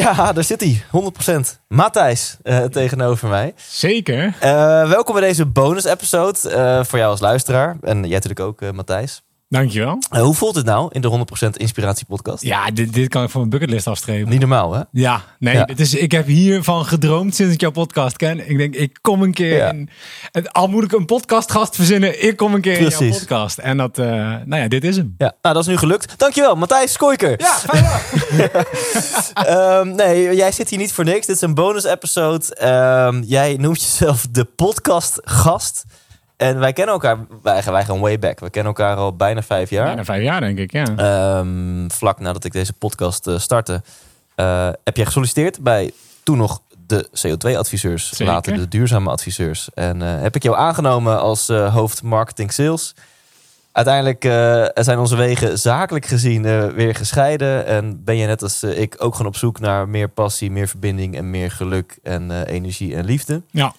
Ja, daar zit hij. 100%. Matthijs eh, tegenover mij. Zeker. Eh, welkom bij deze bonus-episode eh, voor jou als luisteraar. En jij natuurlijk ook, Matthijs. Dankjewel. Eh, hoe voelt het nou in de 100% Inspiratie-podcast? Ja, dit, dit kan ik van mijn bucketlist afstrepen. Niet normaal, hè? Ja, nee, Ja. Dit is, ik heb hiervan gedroomd sinds ik jouw podcast ken. Ik denk, ik kom een keer Ja. in... Al moet ik een podcastgast verzinnen, ik kom een keer in jouw podcast. En dat, eh, nou ja, dit is hem. Ja, nou, dat is nu gelukt. Dankjewel, Matthijs Koiker. Ja, fijn Ehm, nee, jij zit hier niet voor niks. Dit is een bonus-episode. Ehm, jij noemt jezelf de podcast-gast. En wij kennen elkaar, wij, wij gaan way back. We kennen elkaar al bijna vijf jaar. Bijna vijf jaar, denk ik, ja. Ehm, vlak nadat ik deze podcast eh, startte, eh, heb jij gesolliciteerd bij toen nog de CO2-adviseurs, Zeker. later de duurzame adviseurs. En eh, heb ik jou aangenomen als hoofd marketing sales. Uiteindelijk zijn onze wegen zakelijk gezien weer gescheiden. En ben je net als ik ook gewoon op zoek naar meer passie, meer verbinding en meer geluk en energie en liefde. Ja,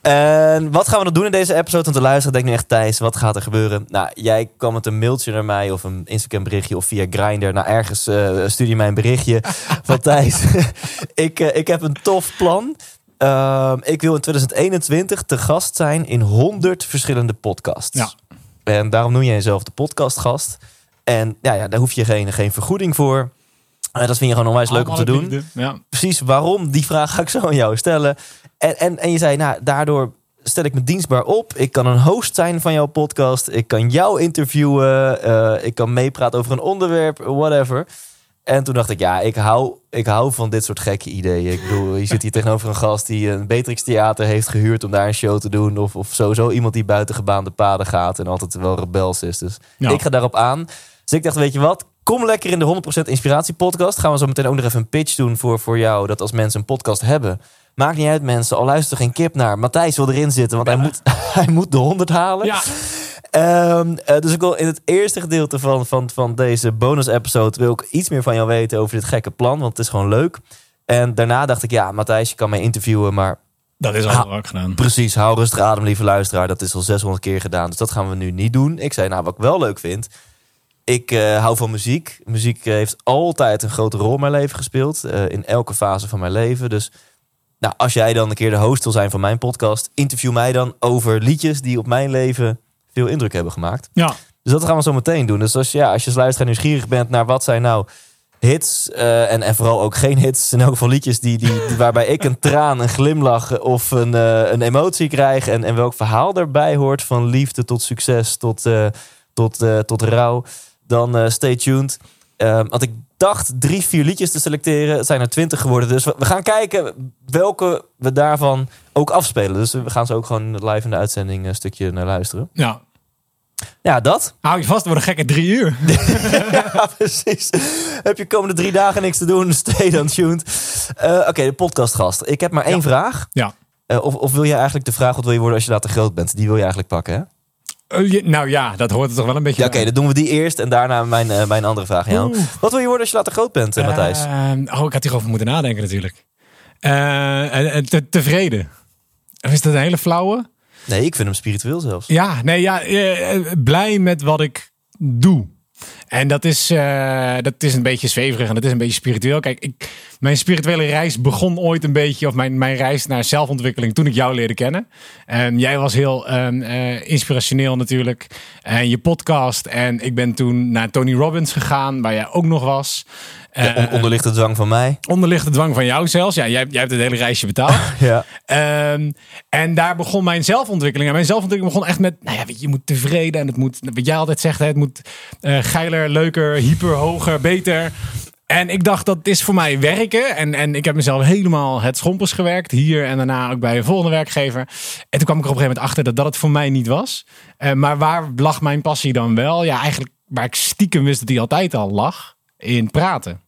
En wat gaan we dan doen in deze episode? Want de luisteraar denkt nu echt, Thijs, wat gaat er gebeuren? Nou, jij kwam met een mailtje naar mij of een Instagram berichtje of via Grindr. Nou, ergens eh stuur je mij een berichtje van Thijs. ik, eh, ik heb een tof plan. Ehm, ik wil in 2021 te gast zijn in 100 verschillende podcasts. Ja. En daarom noem jij jezelf de podcastgast. En ja, ja, daar hoef je geen, geen vergoeding voor. Eh, dat vind je gewoon onwijs leuk om te doen. Ja. precies waarom, die vraag ga ik zo aan jou stellen. En, en, en je zei, nou, daardoor stel ik me dienstbaar op. Ik kan een host zijn van jouw podcast. Ik kan jou interviewen. eh, ik kan meepraten over een onderwerp, whatever. En toen dacht ik, ja, ik hou, ik hou van dit soort gekke ideeën. Ik bedoel, je zit hier tegenover een gast die een Beatrix Theater heeft gehuurd om daar een show te doen. Of, of sowieso iemand die buiten gebaande paden gaat en altijd wel rebels is. Dus Ja. ik ga daarop aan. Dus ik dacht, weet je wat? Kom lekker in de 100% Inspiratie podcast. Gaan we zo meteen ook nog even een pitch doen voor, voor jou. Dat als mensen een podcast hebben. Maakt niet uit mensen, al luistert er geen kip naar. Matthijs wil erin zitten, want hij, moet, hij moet de 100 halen. ja, Ehm, eh, dus ik wil in het eerste gedeelte van, van, van deze bonus-episode... wil ik iets meer van jou weten over dit gekke plan. Want het is gewoon leuk. En daarna dacht ik, ja, Matthijs, je kan mij interviewen... maar dat is al ook gedaan. Precies, hou rustig adem, lieve luisteraar. Dat is al 600 keer gedaan, dus dat gaan we nu niet doen. Ik zei, nou, wat ik wel leuk vind... Ik eh, hou van muziek. Muziek eh, heeft altijd een grote rol in mijn leven gespeeld. in elke fase van mijn leven. Dus nou, als jij dan een keer de host wil zijn van mijn podcast... interview mij dan over liedjes die op mijn leven veel indruk hebben gemaakt. Ja, Dus dat gaan we zo meteen doen. Dus als, ja, als je als luisteraar nieuwsgierig bent naar wat zijn nou hits... eh, en, en vooral ook geen hits, in elk geval liedjes... Die, die, die- waarbij ik een traan, een glimlach of een, eh, een emotie krijg... En, en welk verhaal daarbij hoort, van liefde tot succes tot, eh, tot, tot rouw... dan stay tuned. Ehm, want ik dacht drie, vier liedjes te selecteren. Het zijn er twintig geworden. Dus we, we gaan kijken welke we daarvan ook afspelen. Dus we gaan ze ook gewoon live in de uitzending een stukje naar luisteren. ja. Ja, dat. Hou je vast, het wordt een gekke drie uur. Ja, precies. Heb je komende drie dagen niks te doen, stay dan tuned. Eh, Oké, de podcastgast. Ik heb maar één Ja. vraag. Ja. Eh, of, of wil je eigenlijk de vraag, wat wil je worden als je later groot bent? Die wil je eigenlijk pakken, hè? Eh, nou ja, dat hoort er toch wel een beetje Ja, oké, dan doen we die eerst en daarna mijn, eh, mijn andere vraag. Wat wil je worden als je later groot bent, eh, Matthijs? Eh, oh, ik had hierover moeten nadenken natuurlijk. Te- tevreden. Of is dat een hele flauwe? Nee, ik vind hem spiritueel zelfs. Ja, nee, ja, blij met wat ik doe. En dat is, eh, dat is een beetje zweverig en dat is een beetje spiritueel. Kijk, mijn spirituele reis begon ooit een beetje, of mijn, mijn reis naar zelfontwikkeling, toen ik jou leerde kennen. En jij was heel eh, inspirationeel natuurlijk. En je podcast. En ik ben toen naar Tony Robbins gegaan, waar jij ook nog was. Ja, Eh, on- de dwang van mij. onder ligt de dwang van jou zelfs. Ja, jij, jij hebt het hele reisje betaald. Ja. Ehm, en daar begon mijn zelfontwikkeling. En mijn zelfontwikkeling begon echt met, nou ja, weet je, je moet tevreden en het moet, wat jij altijd zegt, hè, het moet eh, geiler, leuker, hyper, hoger, beter. En ik dacht, dat is voor mij werken. En, en ik heb mezelf helemaal het schompers gewerkt. Hier en daarna ook bij een volgende werkgever. En toen kwam ik er op een gegeven moment achter dat dat het voor mij niet was. Eh, maar waar lag mijn passie dan wel? Ja, eigenlijk waar ik stiekem wist dat die altijd al lag, in praten.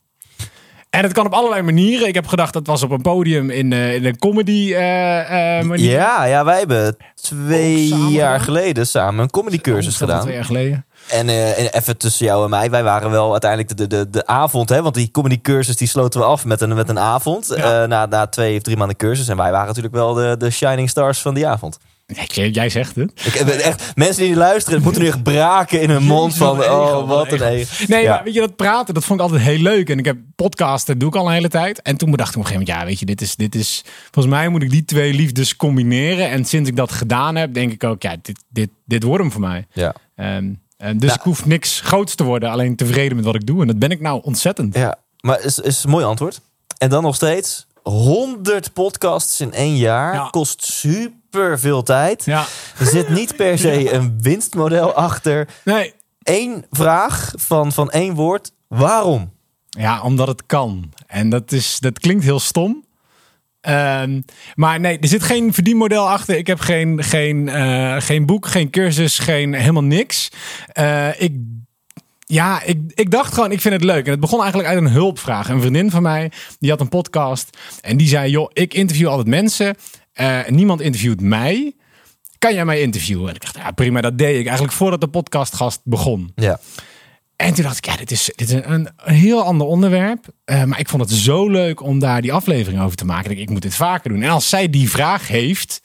En het kan op allerlei manieren. Ik heb gedacht dat was op een podium in, eh, in een comedy eh, eh, manier. Ja, ja, wij hebben twee jaar gedaan? geleden samen een comedycursus dat was gedaan. Twee jaar geleden. En en even tussen jou en mij, wij waren wel uiteindelijk de, de, de avond, hè, want die comedycursus die sloten we af met een, met een avond. Ja. na, na twee of drie maanden cursus. En wij waren natuurlijk wel de, de shining stars van die avond. Jij, jij zegt het. Ik, echt, mensen die luisteren, moeten nu echt braken in hun mond van, oh, wat een ego. Nee, Ja. maar weet je, dat praten, dat vond ik altijd heel leuk. En ik heb podcasten, doe ik al een hele tijd. En toen bedacht ik op een gegeven moment, ja, weet je, dit is, dit is... Volgens mij moet ik die twee liefdes combineren. En sinds ik dat gedaan heb, denk ik ook, ja, dit, dit, dit wordt hem voor mij. Ja. En dus ik hoef niks groots te worden, alleen tevreden met wat ik doe. En dat ben ik nou ontzettend. Ja, maar is, is een mooi antwoord. En dan nog steeds 100 podcasts in één jaar. Ja. Kost super veel tijd. Ja, Er zit niet per se een winstmodel achter. nee. Eén vraag van, van één woord. Waarom? Ja, omdat het kan. En dat, is, dat klinkt heel stom. Ehm, maar nee, er zit geen verdienmodel achter. Ik heb geen, geen, eh, geen boek, geen cursus, geen, helemaal niks. Eh, ik, ja, ik, ik dacht gewoon, ik vind het leuk. En het begon eigenlijk uit een hulpvraag. Een vriendin van mij, die had een podcast. En die zei, joh, ik interview altijd mensen. Eh, niemand interviewt mij. Kan jij mij interviewen? En ik dacht, ja, prima, dat deed ik eigenlijk voordat de podcastgast begon. Ja. En toen dacht ik, ja, dit is, dit is een, een heel ander onderwerp. Eh, maar ik vond het zo leuk om daar die aflevering over te maken. Ik, ik moet dit vaker doen. En als zij die vraag heeft,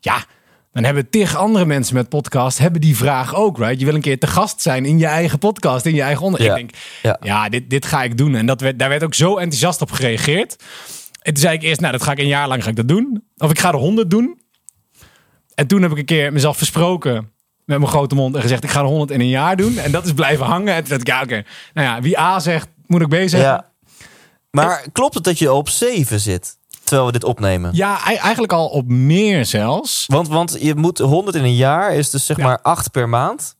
ja, dan hebben tig andere mensen met podcast hebben die vraag ook, right? Je wil een keer te gast zijn in je eigen podcast, in je eigen onderwerp. Ja. Ik denk, Ja. ja, dit, dit ga ik doen. En dat werd, daar werd ook zo enthousiast op gereageerd. En toen zei ik eerst, nou, dat ga ik een jaar lang ga ik dat doen. Of ik ga er honderd doen. En toen heb ik een keer mezelf versproken met mijn grote mond en gezegd, ik ga er honderd in een jaar doen. En dat is blijven hangen. En toen dacht ik, ja, oké. Nou ja, wie A zegt, moet ik B zeggen. ja. Maar klopt het dat je op 7 zit? Terwijl we dit opnemen. Ja, ei- eigenlijk al op meer zelfs. Want, want je moet 100 in een jaar is dus zeg Ja. maar 8 per maand.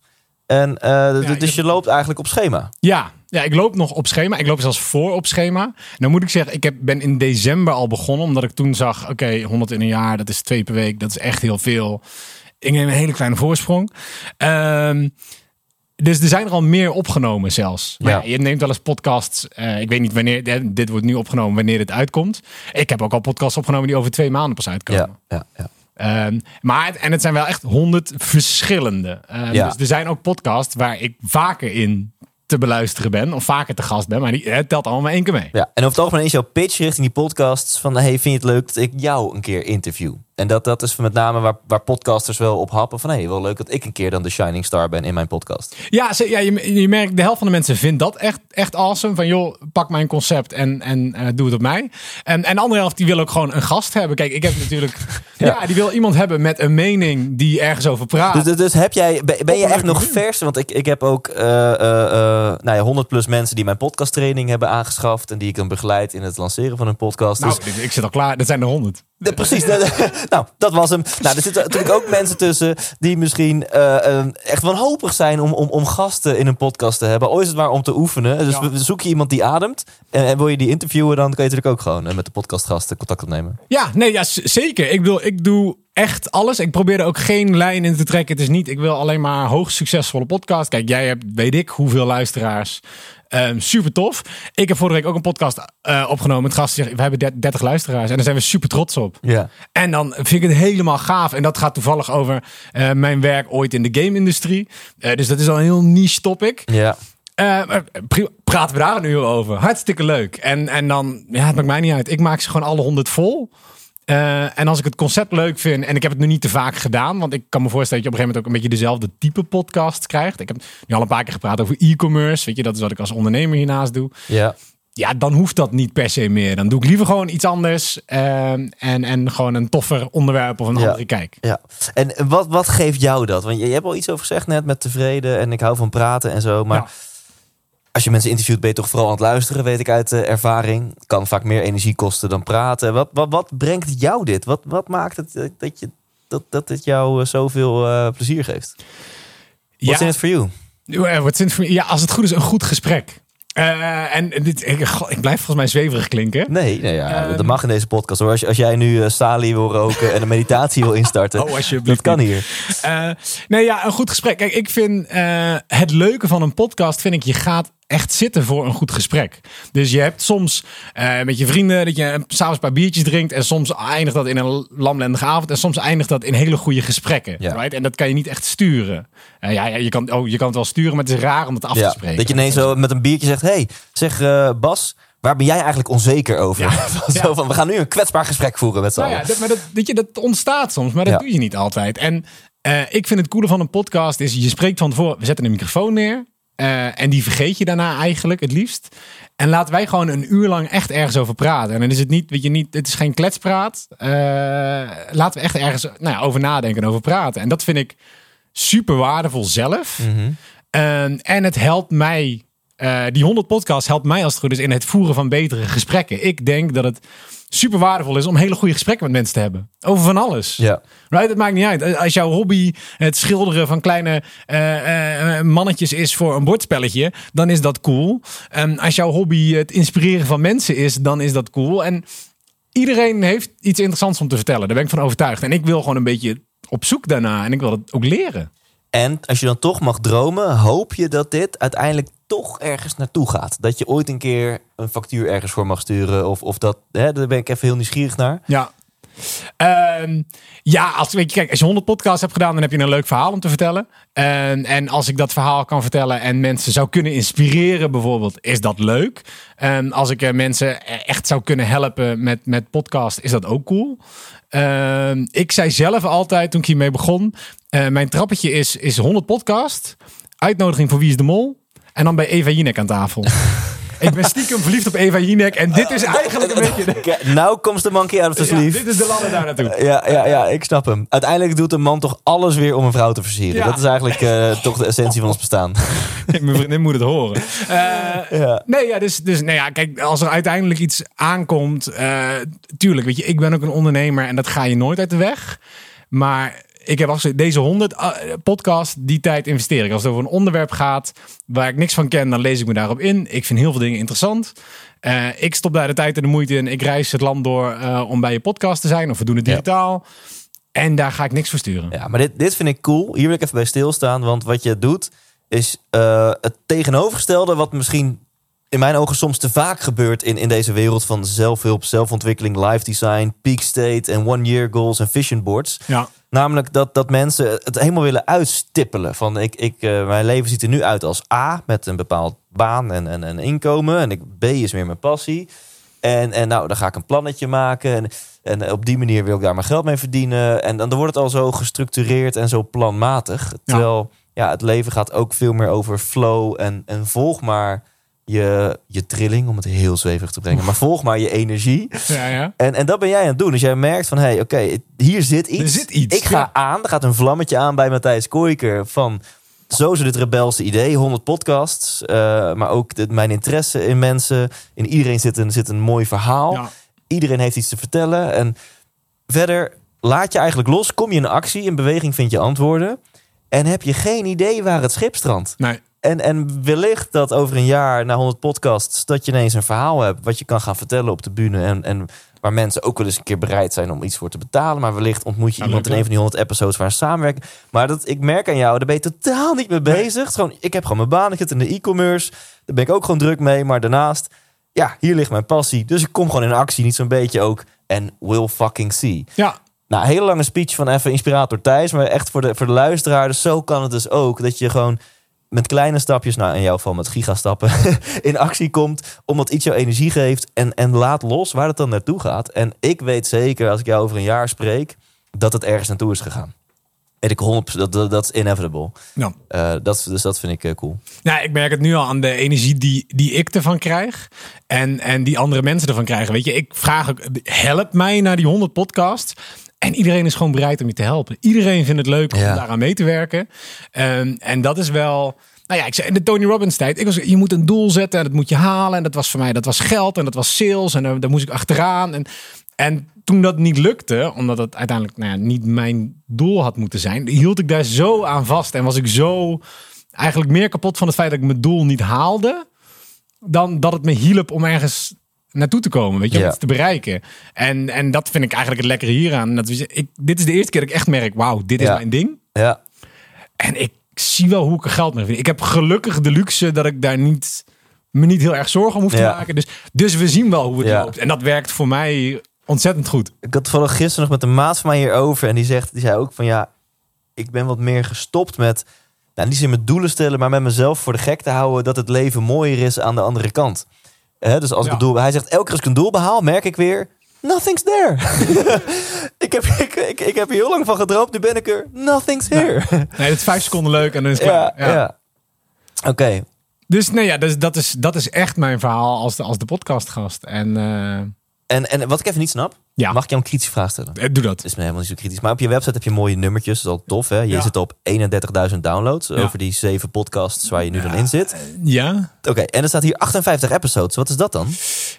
En eh, dus je- je loopt eigenlijk op schema. Ja, ja, ik loop nog op schema. Ik loop zelfs voor op schema. Nou moet ik zeggen, ik heb, ben in december al begonnen. Omdat ik toen zag, oké, 100 in een jaar, dat is twee per week. Dat is echt heel veel. Ik neem een hele kleine voorsprong. Ehm, dus er zijn er al meer opgenomen zelfs. Maar Ja. ja, je neemt wel eens podcasts. eh, ik weet niet wanneer, dit wordt nu opgenomen, wanneer dit uitkomt. Ik heb ook al podcasts opgenomen die over twee maanden pas uitkomen. Ja, ja, ja. Ehm, maar het, en het zijn wel echt honderd verschillende. Ehm, Ja. Dus er zijn ook podcasts waar ik vaker in te beluisteren ben. Of vaker te gast ben. Maar die, telt allemaal maar één keer mee. Ja, en over het algemeen is jouw pitch richting die podcasts van... hey, vind je het leuk dat ik jou een keer interview? En dat, dat is met name waar, waar podcasters wel op happen van... hey, wel leuk dat ik een keer dan de shining star ben in mijn podcast. Ja, ze- ja je, je merkt, de helft van de mensen vindt dat echt, echt awesome. Van joh, pak mijn concept en, en eh, doe het op mij. En, en de andere helft die wil ook gewoon een gast hebben. Kijk, ik heb natuurlijk... ja. die wil iemand hebben met een mening die ergens over praat. Dus, dus, dus heb jij, ben, ben je een echt nog vers? Want ik, ik heb ook eh, nou ja, 100 plus mensen die mijn podcasttraining hebben aangeschaft... en die ik dan begeleid in het lanceren van hun podcast. nou, dus ik, ik zit al klaar. Dat zijn er honderd. Ja, precies. nou, dat was hem. Nou, er zitten natuurlijk ook mensen tussen die misschien eh, echt wanhopig zijn om, om, om gasten in een podcast te hebben. Ooit is het maar om te oefenen. Dus Ja. we- zoek je iemand die ademt en, en wil je die interviewen, dan kan je natuurlijk ook gewoon eh, met de podcastgasten contact opnemen. Ja, nee, ja, zeker. Ik bedoel, ik doe echt alles. Ik probeer er ook geen lijn in te trekken. Het is niet, ik wil alleen maar hoog succesvolle podcast. Kijk, jij hebt, weet ik, hoeveel luisteraars. Ehm, super tof. Ik heb vorige week ook een podcast eh, opgenomen met gasten. die zeggen, We hebben der- 30 luisteraars en daar zijn we super trots op. Ja. En dan vind ik het helemaal gaaf. En dat gaat toevallig over eh, mijn werk ooit in de game-industrie. Eh, dus dat is al een heel niche topic. Ja. Praten we daar uur over. Hartstikke leuk. En, en dan, ja, het maakt mij niet uit. Ik maak ze gewoon alle honderd vol. Eh, en als ik het concept leuk vind, en ik heb het nu niet te vaak gedaan, want ik kan me voorstellen dat je op een gegeven moment ook een beetje dezelfde type podcast krijgt. Ik heb nu al een paar keer gepraat over e-commerce. Weet je, dat is wat ik als ondernemer hiernaast doe. Ja. Ja, dan hoeft dat niet per se meer. Dan doe ik liever gewoon iets anders eh, en, en gewoon een toffer onderwerp of een Ja. andere kijk. ja. En wat, wat geeft jou dat? Want je, je hebt al iets over gezegd net met tevreden en ik hou van praten en zo. Maar Ja. Als je mensen interviewt, ben je toch vooral aan het luisteren, weet ik uit eh, ervaring. Het kan vaak meer energie kosten dan praten. Wat, wat, wat brengt jou dit? Wat, wat maakt het eh, dat, je, dat, dat het jou eh, zoveel plezier geeft? What's in it for you? Wat zin voor- ja, als het goed is, een goed gesprek. En dit, ik, ik blijf volgens mij zweverig klinken. Nee, nee ja, Ehm. dat mag in deze podcast hoor. Als, als jij nu Sali wil roken en een meditatie wil instarten, Oh, dat kan hier. Nee, ja, een goed gesprek. Kijk, ik vind het leuke van een podcast, vind ik, je gaat echt zitten voor een goed gesprek. Dus je hebt soms eh, met je vrienden dat je s'avonds een paar biertjes drinkt en soms eindigt dat in een lamlendige avond en soms eindigt dat in hele goede gesprekken. Ja. Right? En dat kan je niet echt sturen. Eh, ja, ja je, kan, oh, je kan het wel sturen, maar het is raar om het af Ja, te spreken. dat je ineens zo met een biertje zegt, hey, zeg eh, Bas, waar ben jij eigenlijk onzeker over? Ja. zo van, we gaan nu een kwetsbaar gesprek voeren met z'n Nou allen. dat, maar dat, je, dat ontstaat soms, maar dat doe je niet altijd. En ik vind het coole van een podcast is, je spreekt van tevoren, we zetten een microfoon neer. Eh, en die vergeet je daarna eigenlijk het liefst. En laten wij gewoon een uur lang echt ergens over praten. En dan is het niet, weet je niet, het is geen kletspraat. Eh, laten we echt ergens nou ja, over nadenken en over praten. En dat vind ik super waardevol zelf. Mhm. Ehm, en het helpt mij, eh, die 100 podcast helpt mij als het goed is in het voeren van betere gesprekken. Ik denk dat het super waardevol is om hele goede gesprekken met mensen te hebben. Over van alles. Ja. Right? Het maakt niet uit. Als jouw hobby het schilderen van kleine eh, eh, mannetjes is voor een bordspelletje, dan is dat cool. En als jouw hobby het inspireren van mensen is, dan is dat cool. En iedereen heeft iets interessants om te vertellen. Daar ben ik van overtuigd. En ik wil gewoon een beetje op zoek daarna. En ik wil het ook leren. En als je dan toch mag dromen, hoop je dat dit uiteindelijk toch ergens naartoe gaat. Dat je ooit een keer een factuur ergens voor mag sturen. Of, of dat, hè, daar ben ik even heel nieuwsgierig naar. Ja. Ehm, ja, als, weet je, kijk, als je 100 podcasts hebt gedaan, dan heb je een leuk verhaal om te vertellen. En, als ik dat verhaal kan vertellen en mensen zou kunnen inspireren, bijvoorbeeld, is dat leuk. En als ik eh, mensen echt zou kunnen helpen met, met podcast, is dat ook cool. Ehm, ik zei zelf altijd, toen ik hiermee begon, eh, mijn trappetje is, is 100 podcast, uitnodiging voor Wie is de Mol, en dan bij Eva Jinek aan tafel. ik ben stiekem verliefd op Eva Jinek en dit is eigenlijk een beetje... de- Nou komt de monkey out of the ja, sleeve. dit is de ladder daar naartoe. Ja, ja, ja, ik snap hem. Uiteindelijk doet een man toch alles weer om een vrouw te versieren. Ja. Dat is eigenlijk eh, toch de essentie van ons bestaan. Mijn vriendin moet het horen. Eh, Ja. Nee, ja, dus, dus nou ja, kijk, als er uiteindelijk iets aankomt, eh, tuurlijk, weet je, ik ben ook een ondernemer en dat ga je nooit uit de weg. Maar ik heb afgezegd, deze 100 eh, podcast, die tijd investeer ik. Als het over een onderwerp gaat waar ik niks van ken, dan lees ik me daarop in. Ik vind heel veel dingen interessant. Eh, ik stop daar de tijd en de moeite in. Ik reis het land door eh, om bij je podcast te zijn, of we doen het digitaal. En daar ga ik niks voor sturen. Ja, maar dit, dit vind ik cool. Hier wil ik even bij stilstaan. Want wat je doet, is eh, het tegenovergestelde... wat misschien in mijn ogen soms te vaak gebeurt... in, in deze wereld van zelfhulp, zelfontwikkeling, life design... peak state en one-year goals en vision boards. Ja. Namelijk dat, dat mensen het helemaal willen uitstippelen. Van ik, ik, eh, mijn leven ziet er nu uit als A, met een bepaald baan en, en, en inkomen. En ik, B is meer mijn passie. En, en nou, dan ga ik een plannetje maken. En, en op die manier wil ik daar mijn geld mee verdienen. En dan wordt het al zo gestructureerd en zo planmatig. Terwijl ja, het leven gaat ook veel meer over flow. En, en volg maar je, je trilling, om het heel zweverig te brengen. Maar volg maar je energie. Ja, ja. En, en dat ben jij aan het doen. Dus jij merkt van, hé, hey, oké, hier zit iets. Er zit iets, Ik ga ja. aan, er gaat een vlammetje aan bij Matthijs Kooiker van... Zo is dit rebelse idee, 100 podcasts. eh, maar ook de- mijn interesse in mensen. In iedereen zit een, zit een mooi verhaal. Iedereen heeft iets te vertellen. En verder laat je eigenlijk los. Kom je in actie, in beweging vind je antwoorden. En heb je geen idee waar het schip strandt. Nee. En, en wellicht dat over een jaar, na 100 podcasts, dat je ineens een verhaal hebt wat je kan gaan vertellen op de bühne. En, en waar mensen ook wel eens een keer bereid zijn om iets voor te betalen. Maar wellicht ontmoet je iemand leuk, in een van die 100 episodes waar een samenwerking. Maar dat, ik merk aan jou, daar ben je totaal niet mee bezig. Gewoon, ik heb gewoon mijn baan, ik zit in de e-commerce. Daar ben ik ook gewoon druk mee. Maar daarnaast, ja, hier ligt mijn passie. Dus ik kom gewoon in actie, niet zo'n beetje ook. En will fucking see. Ja, Nou, hele lange speech van even inspirator Thijs. Maar echt voor de, voor de luisteraar. Dus zo kan het dus ook. Dat je gewoon met kleine stapjes, nou in jouw geval met gigastappen, in actie komt. Omdat iets jou energie geeft. En, en laat los waar het dan naartoe gaat. En ik weet zeker, als ik jou over een jaar spreek, dat het ergens naartoe is gegaan. Weet ik 100%, dat, dat, dat is inevitable. ja. Eh, dat, dus dat vind ik eh, cool. Nou, ik merk het nu al aan de energie die, die ik ervan krijg. En, en die andere mensen ervan krijgen. Weet je, ik vraag ook, help mij naar die 100 podcasts. En iedereen is gewoon bereid om je te helpen. Iedereen vindt het leuk om Ja. daaraan mee te werken. Ehm, en dat is wel. Nou ja, ik zei in de Tony Robbins tijd. Ik was, je moet een doel zetten en dat moet je halen. En dat was voor mij, dat was geld en dat was sales. En daar, daar moest ik achteraan. En, en toen dat niet lukte, omdat het uiteindelijk nou ja, niet mijn doel had moeten zijn, hield ik daar zo aan vast. En was ik zo eigenlijk meer kapot van het feit dat ik mijn doel niet haalde. dan dat het me hielp om ergens naartoe te komen, weet je, om Ja. iets te bereiken. En, en dat vind ik eigenlijk het lekkere hieraan. Dat ik, dit is de eerste keer dat ik echt merk, wauw, dit is Ja. mijn ding. Ja. En ik zie wel hoe ik er geld mee verdien. Ik heb gelukkig de luxe dat ik daar niet, me niet heel erg zorgen om hoef te maken. Dus, dus we zien wel hoe het loopt. En dat werkt voor mij ontzettend goed. Ik had toevallig gisteren nog met een maat van mij hierover. En die, zegt, die zei ook van ja, ik ben wat meer gestopt met... Nou, niet zin met doelen stellen, maar met mezelf voor de gek te houden... dat het leven mooier is aan de andere kant. Dus als ik Ja. een doel... Hij zegt, elke keer als ik een doel behaal, merk ik weer... Nothing's there. ik, heb, ik, ik, ik heb hier heel lang van gedroomd, nu ben ik er. Nothing's here. Nee, het is vijf seconden leuk en dan is het Ja, klaar. ja. Oké, Dus nee, ja, dus dat, is, dat is echt mijn verhaal als de, als de podcastgast. En eh, en, en wat ik even niet snap... Ja. Mag ik jou een kritische vraag stellen? eh, doe dat. is me helemaal niet zo kritisch. Maar op je website heb je mooie nummertjes. Dat is al tof, hè? Je Ja. zit op 31.000 downloads Ja. over die zeven podcasts waar je nu dan in zit. Ja? Oké, en er staat hier 58 episodes. Wat is dat dan?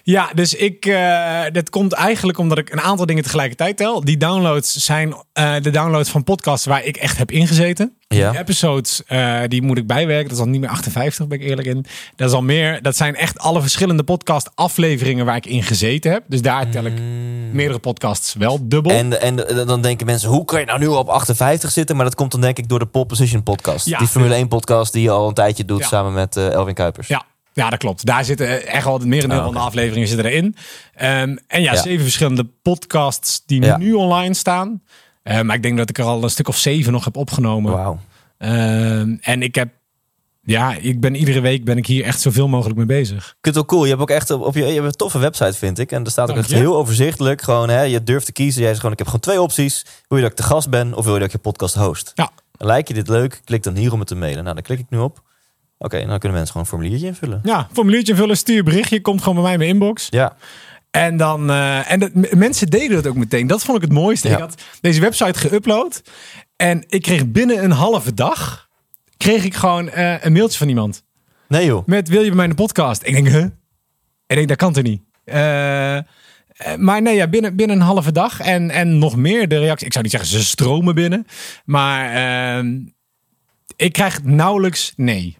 Ja, dus ik, eh dat komt eigenlijk omdat ik een aantal dingen tegelijkertijd tel. Die downloads zijn eh, de downloads van podcasts waar ik echt heb ingezeten. Ja. Die episodes, eh, die moet ik bijwerken. Dat is al niet meer 58, ben ik eerlijk in. Dat is al meer. Dat zijn echt alle verschillende podcast afleveringen waar ik in gezeten heb. Dus daar tel ik meerdere podcasts wel dubbel. En, en dan denken mensen, hoe kan je nou nu op 58 zitten? Maar dat komt dan denk ik door de Pole Position podcast. Ja. die Formule 1 podcast die je al een tijdje doet Ja. samen met Elvin Kuipers. Ja. Ja, dat klopt. Daar zitten echt wel het merendeel Oh, van de afleveringen zitten erin. Ehm, en ja, Ja. zeven verschillende podcasts die Ja. nu online staan. Eh, maar ik denk dat ik er al een stuk of zeven nog heb opgenomen. Wauw. Ehm, en ik heb, ja, ik ben iedere week ben ik hier echt zoveel mogelijk mee bezig. Ik het wel cool. Je hebt ook echt op, op je, je hebt een toffe website, vind ik. En er staat ook echt heel overzichtelijk. Gewoon, hè, je durft te kiezen. Jij zegt gewoon, ik heb gewoon twee opties. Wil je dat ik te gast ben of wil je dat ik je podcast host? Ja. Lijkt je dit leuk? Klik dan hier om het te mailen. Nou, daar klik ik nu op. Oké, dan kunnen mensen gewoon een formuliertje invullen. Ja, formuliertje vullen, stuur een berichtje, komt gewoon bij mij in mijn inbox. Ja, En dan, eh, en dat, m- mensen deden dat ook meteen. Dat vond ik het mooiste. Ja. Ik had deze website geüpload en ik kreeg binnen een halve dag, kreeg ik gewoon eh, een mailtje van iemand. nee joh. Met wil je bij mij in de podcast? Ik denk, huh? Ik denk, dat kan toch niet? Eh, maar nee, ja, binnen, binnen een halve dag en, en nog meer de reactie. Ik zou niet zeggen, ze stromen binnen. Maar ehm, ik krijg nauwelijks nee.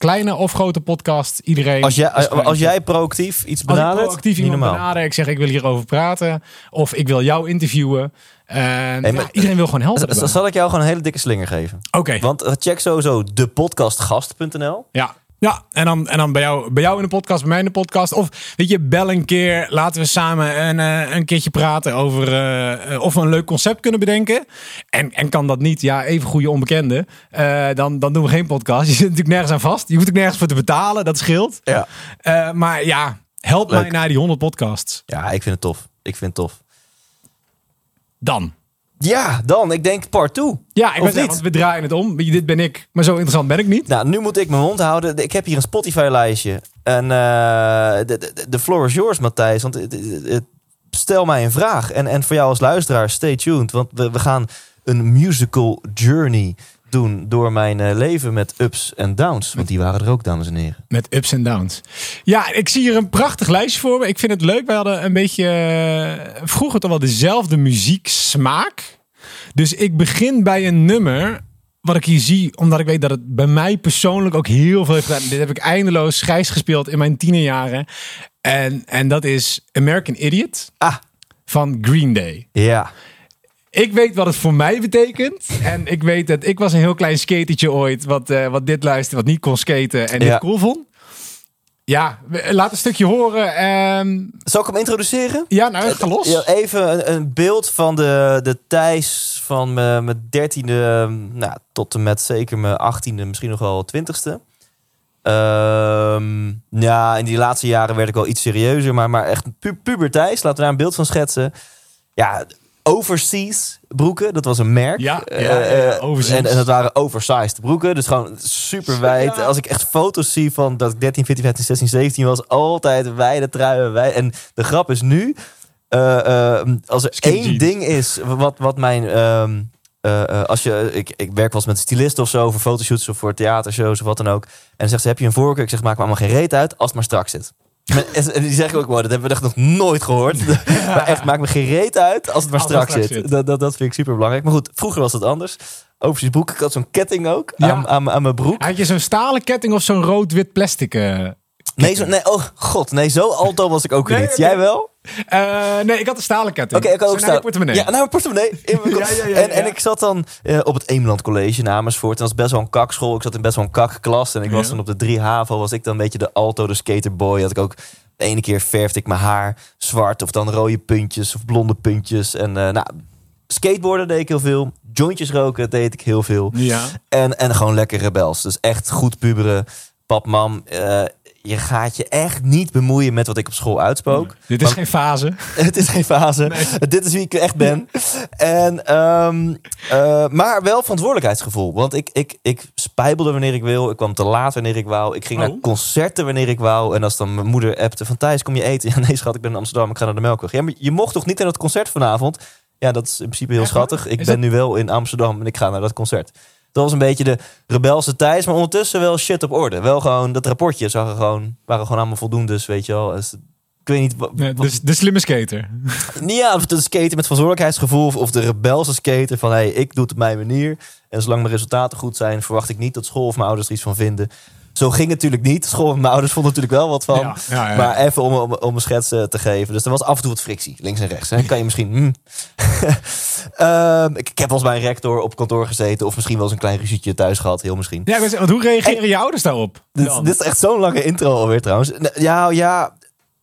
Kleine of grote podcast, iedereen. Als jij, is gewoon- als jij proactief iets als ik benadert, proactief niet iemand normaal. benader, ik zeg ik wil hierover praten. Of ik wil jou interviewen. Eh, maar- iedereen wil gewoon helpen. Erbij. Zal ik jou gewoon een hele dikke slinger geven? Oké. Want eh, check sowieso depodcastgast.nl. Ja. Ja, en dan, en dan bij, jou, bij jou in de podcast, bij mij in de podcast. Of weet je, bel een keer. Laten we samen een, eh, een keertje praten over eh, of we een leuk concept kunnen bedenken. En, en kan dat niet, ja, even goede onbekende. eh, dan, dan doen we geen podcast. Je zit natuurlijk nergens aan vast. Je hoeft ook nergens voor te betalen, dat scheelt. Ja. Maar ja, help Leuk. mij naar die 100 podcasts. Ja, ik vind het tof. Ik vind het tof. Dan. Ja, dan. Ik denk part 2. Ja, ik Of ben zeggen, niet? we draaien het om. Weet Dit ben ik, maar zo interessant ben ik niet. Nou, nu moet ik mijn mond houden. Ik heb hier een Spotify-lijstje. En eh, de, de, de floor is yours, Matthijs. Want het- het- het- stel mij een vraag. En, en voor jou als luisteraar, stay tuned. Want we, we gaan een musical journey doen door mijn eh, leven met ups en downs. Want die waren er ook, dames en heren. Met ups en downs. Ja, ik zie hier een prachtig lijstje voor me. Ik vind het leuk. Wij hadden een beetje eh, vroeger toch wel dezelfde muzieksmaak. Dus ik begin bij een nummer wat ik hier zie, omdat ik weet dat het bij mij persoonlijk ook heel veel heeft gedaan. Dit heb ik eindeloos grijs gespeeld in mijn tienerjaren. En, en dat is American Idiot Ah, van Green Day. ja. Ik weet wat het voor mij betekent. En ik weet dat ik was een heel klein skatertje ooit. Wat, eh, wat dit luisterde, wat niet kon skaten en Ja. dit cool vond. Ja, we- laat een stukje horen. Ehm, Zal ik hem introduceren? ja, nou, ga los. Ja, even een, een beeld van de, de Thijs van mijn mijn dertiende nou, tot en met zeker mijn achttiende, misschien nog wel twintigste. Ehm, ja, in die laatste jaren werd ik wel iets serieuzer, maar, maar echt pu puber Thijs. Laten we daar een beeld van schetsen. Ja, overseas broeken, dat was een merk. Ja, ja, Eh, ja, eh. En, en dat waren oversized broeken, dus gewoon super wijd. Ja. Als ik echt foto's zie van dat ik 13, 14, 15, 16, 17 was, altijd wijde truien. Wij, en de grap is nu, eh, eh, als er één jeans. ding is wat, wat mijn. ehm, eh, eh, als je, ik, ik werk wel eens met stylisten of zo voor fotoshoots of voor theatershows of wat dan ook. En dan zegt ze: Heb je een voorkeur? Ik zeg: Maak me allemaal geen reet uit als het maar strak zit. Die zeggen ook, wow, dat hebben we echt nog nooit gehoord. maar echt, maakt me geen reet uit als het maar Als strak strak zit. zit. Dat, dat, dat vind ik super belangrijk. Maar goed, vroeger was het anders. Overzicht broek. Ik had zo'n ketting ook Ja. aan, aan, aan mijn broek. Had je zo'n stalen ketting of zo'n rood-wit plastic? eh? Nee, zo, nee, oh god, nee, zo alto was ik ook Nee, niet. Jij wel? Eh, nee, ik had een stalen ketting. Oké, ik had ook staan. portemonnee. Ja, naar mijn portemonnee. In mijn Ja, ja, ja, en, en ik zat dan eh, op het Eemland College in Amersfoort. En dat was best wel een kakschool. Ik zat in best wel een kakklas. En ik was dan op de 3 HAVO. Was ik dan een beetje de alto, de skaterboy. Had ik ook... De ene keer verfde ik mijn haar zwart. Of dan rode puntjes of blonde puntjes. En eh, nou, skateboarden deed ik heel veel. Jointjes roken deed ik heel veel. Ja. En, en gewoon lekker rebels. Dus echt goed puberen. Pap, mam, eh, je gaat je echt niet bemoeien met wat ik op school uitspook. Dit is geen fase. Het is geen fase. Dit is wie ik echt ben. En, ehm, eh, maar wel verantwoordelijkheidsgevoel. Want ik, ik, ik spijbelde wanneer ik wil. Ik kwam te laat wanneer ik wou. Ik ging Oh. naar concerten wanneer ik wou. En als dan mijn moeder appte van Thijs, kom je eten? Ja, nee schat, ik ben in Amsterdam. Ik ga naar de Melkweg. Ja, maar je mocht toch niet naar dat concert vanavond? Ja, dat is in principe heel Echt schattig. Ik Is ben dat- nu wel in Amsterdam en ik ga naar dat concert. Dat was een beetje de rebelse Thijs, maar ondertussen wel shit op orde. Wel gewoon, dat rapportje zag er gewoon, waren gewoon allemaal voldoendes, weet je wel. Dus, ik weet niet, wat- de, de slimme skater. niet ja, of de skater met verantwoordelijkheidsgevoel of, of de rebelse skater van hey, ik doe het op mijn manier. En zolang mijn resultaten goed zijn, verwacht ik niet dat school of mijn ouders er iets van vinden. Zo ging het natuurlijk niet. School mijn ouders vonden natuurlijk wel wat van. Ja, ja, ja. Maar even om, om, om een schets eh, te geven. Dus er was af en toe wat frictie, links en rechts. Hè. Kan je misschien... hmm. Ehm, ik, ik heb wel eens bij een rector op kantoor gezeten. Of misschien wel eens een klein ruzietje thuis gehad. Heel misschien. Ja, zeggen, want hoe reageren je ouders daarop? Dit, dit is echt zo'n lange intro alweer trouwens. Nou, Ja, ja...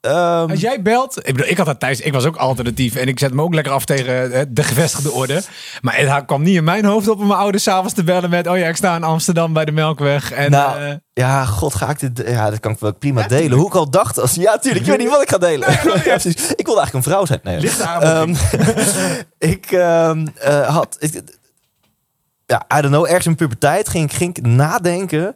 ehm, Als jij belt, ik, bedoel, ik had dat thuis, ik was ook alternatief en ik zet me ook lekker af tegen eh, de gevestigde orde. Maar het kwam niet in mijn hoofd op om mijn ouders s'avonds te bellen met, oh ja, ik sta in Amsterdam bij de Melkweg. En, Nou, eh, Ja, god, ga ik dit... Ja, dat kan ik wel prima delen. Hoe ik al dacht als... Ja, tuurlijk. Ik weet niet wat ik ga delen. ja, precies. Ik wilde eigenlijk een vrouw zijn. Nee, Ehm, ik ehm, eh, had... Ik, ja, I don't know. Ergens in puberteit ging ik nadenken...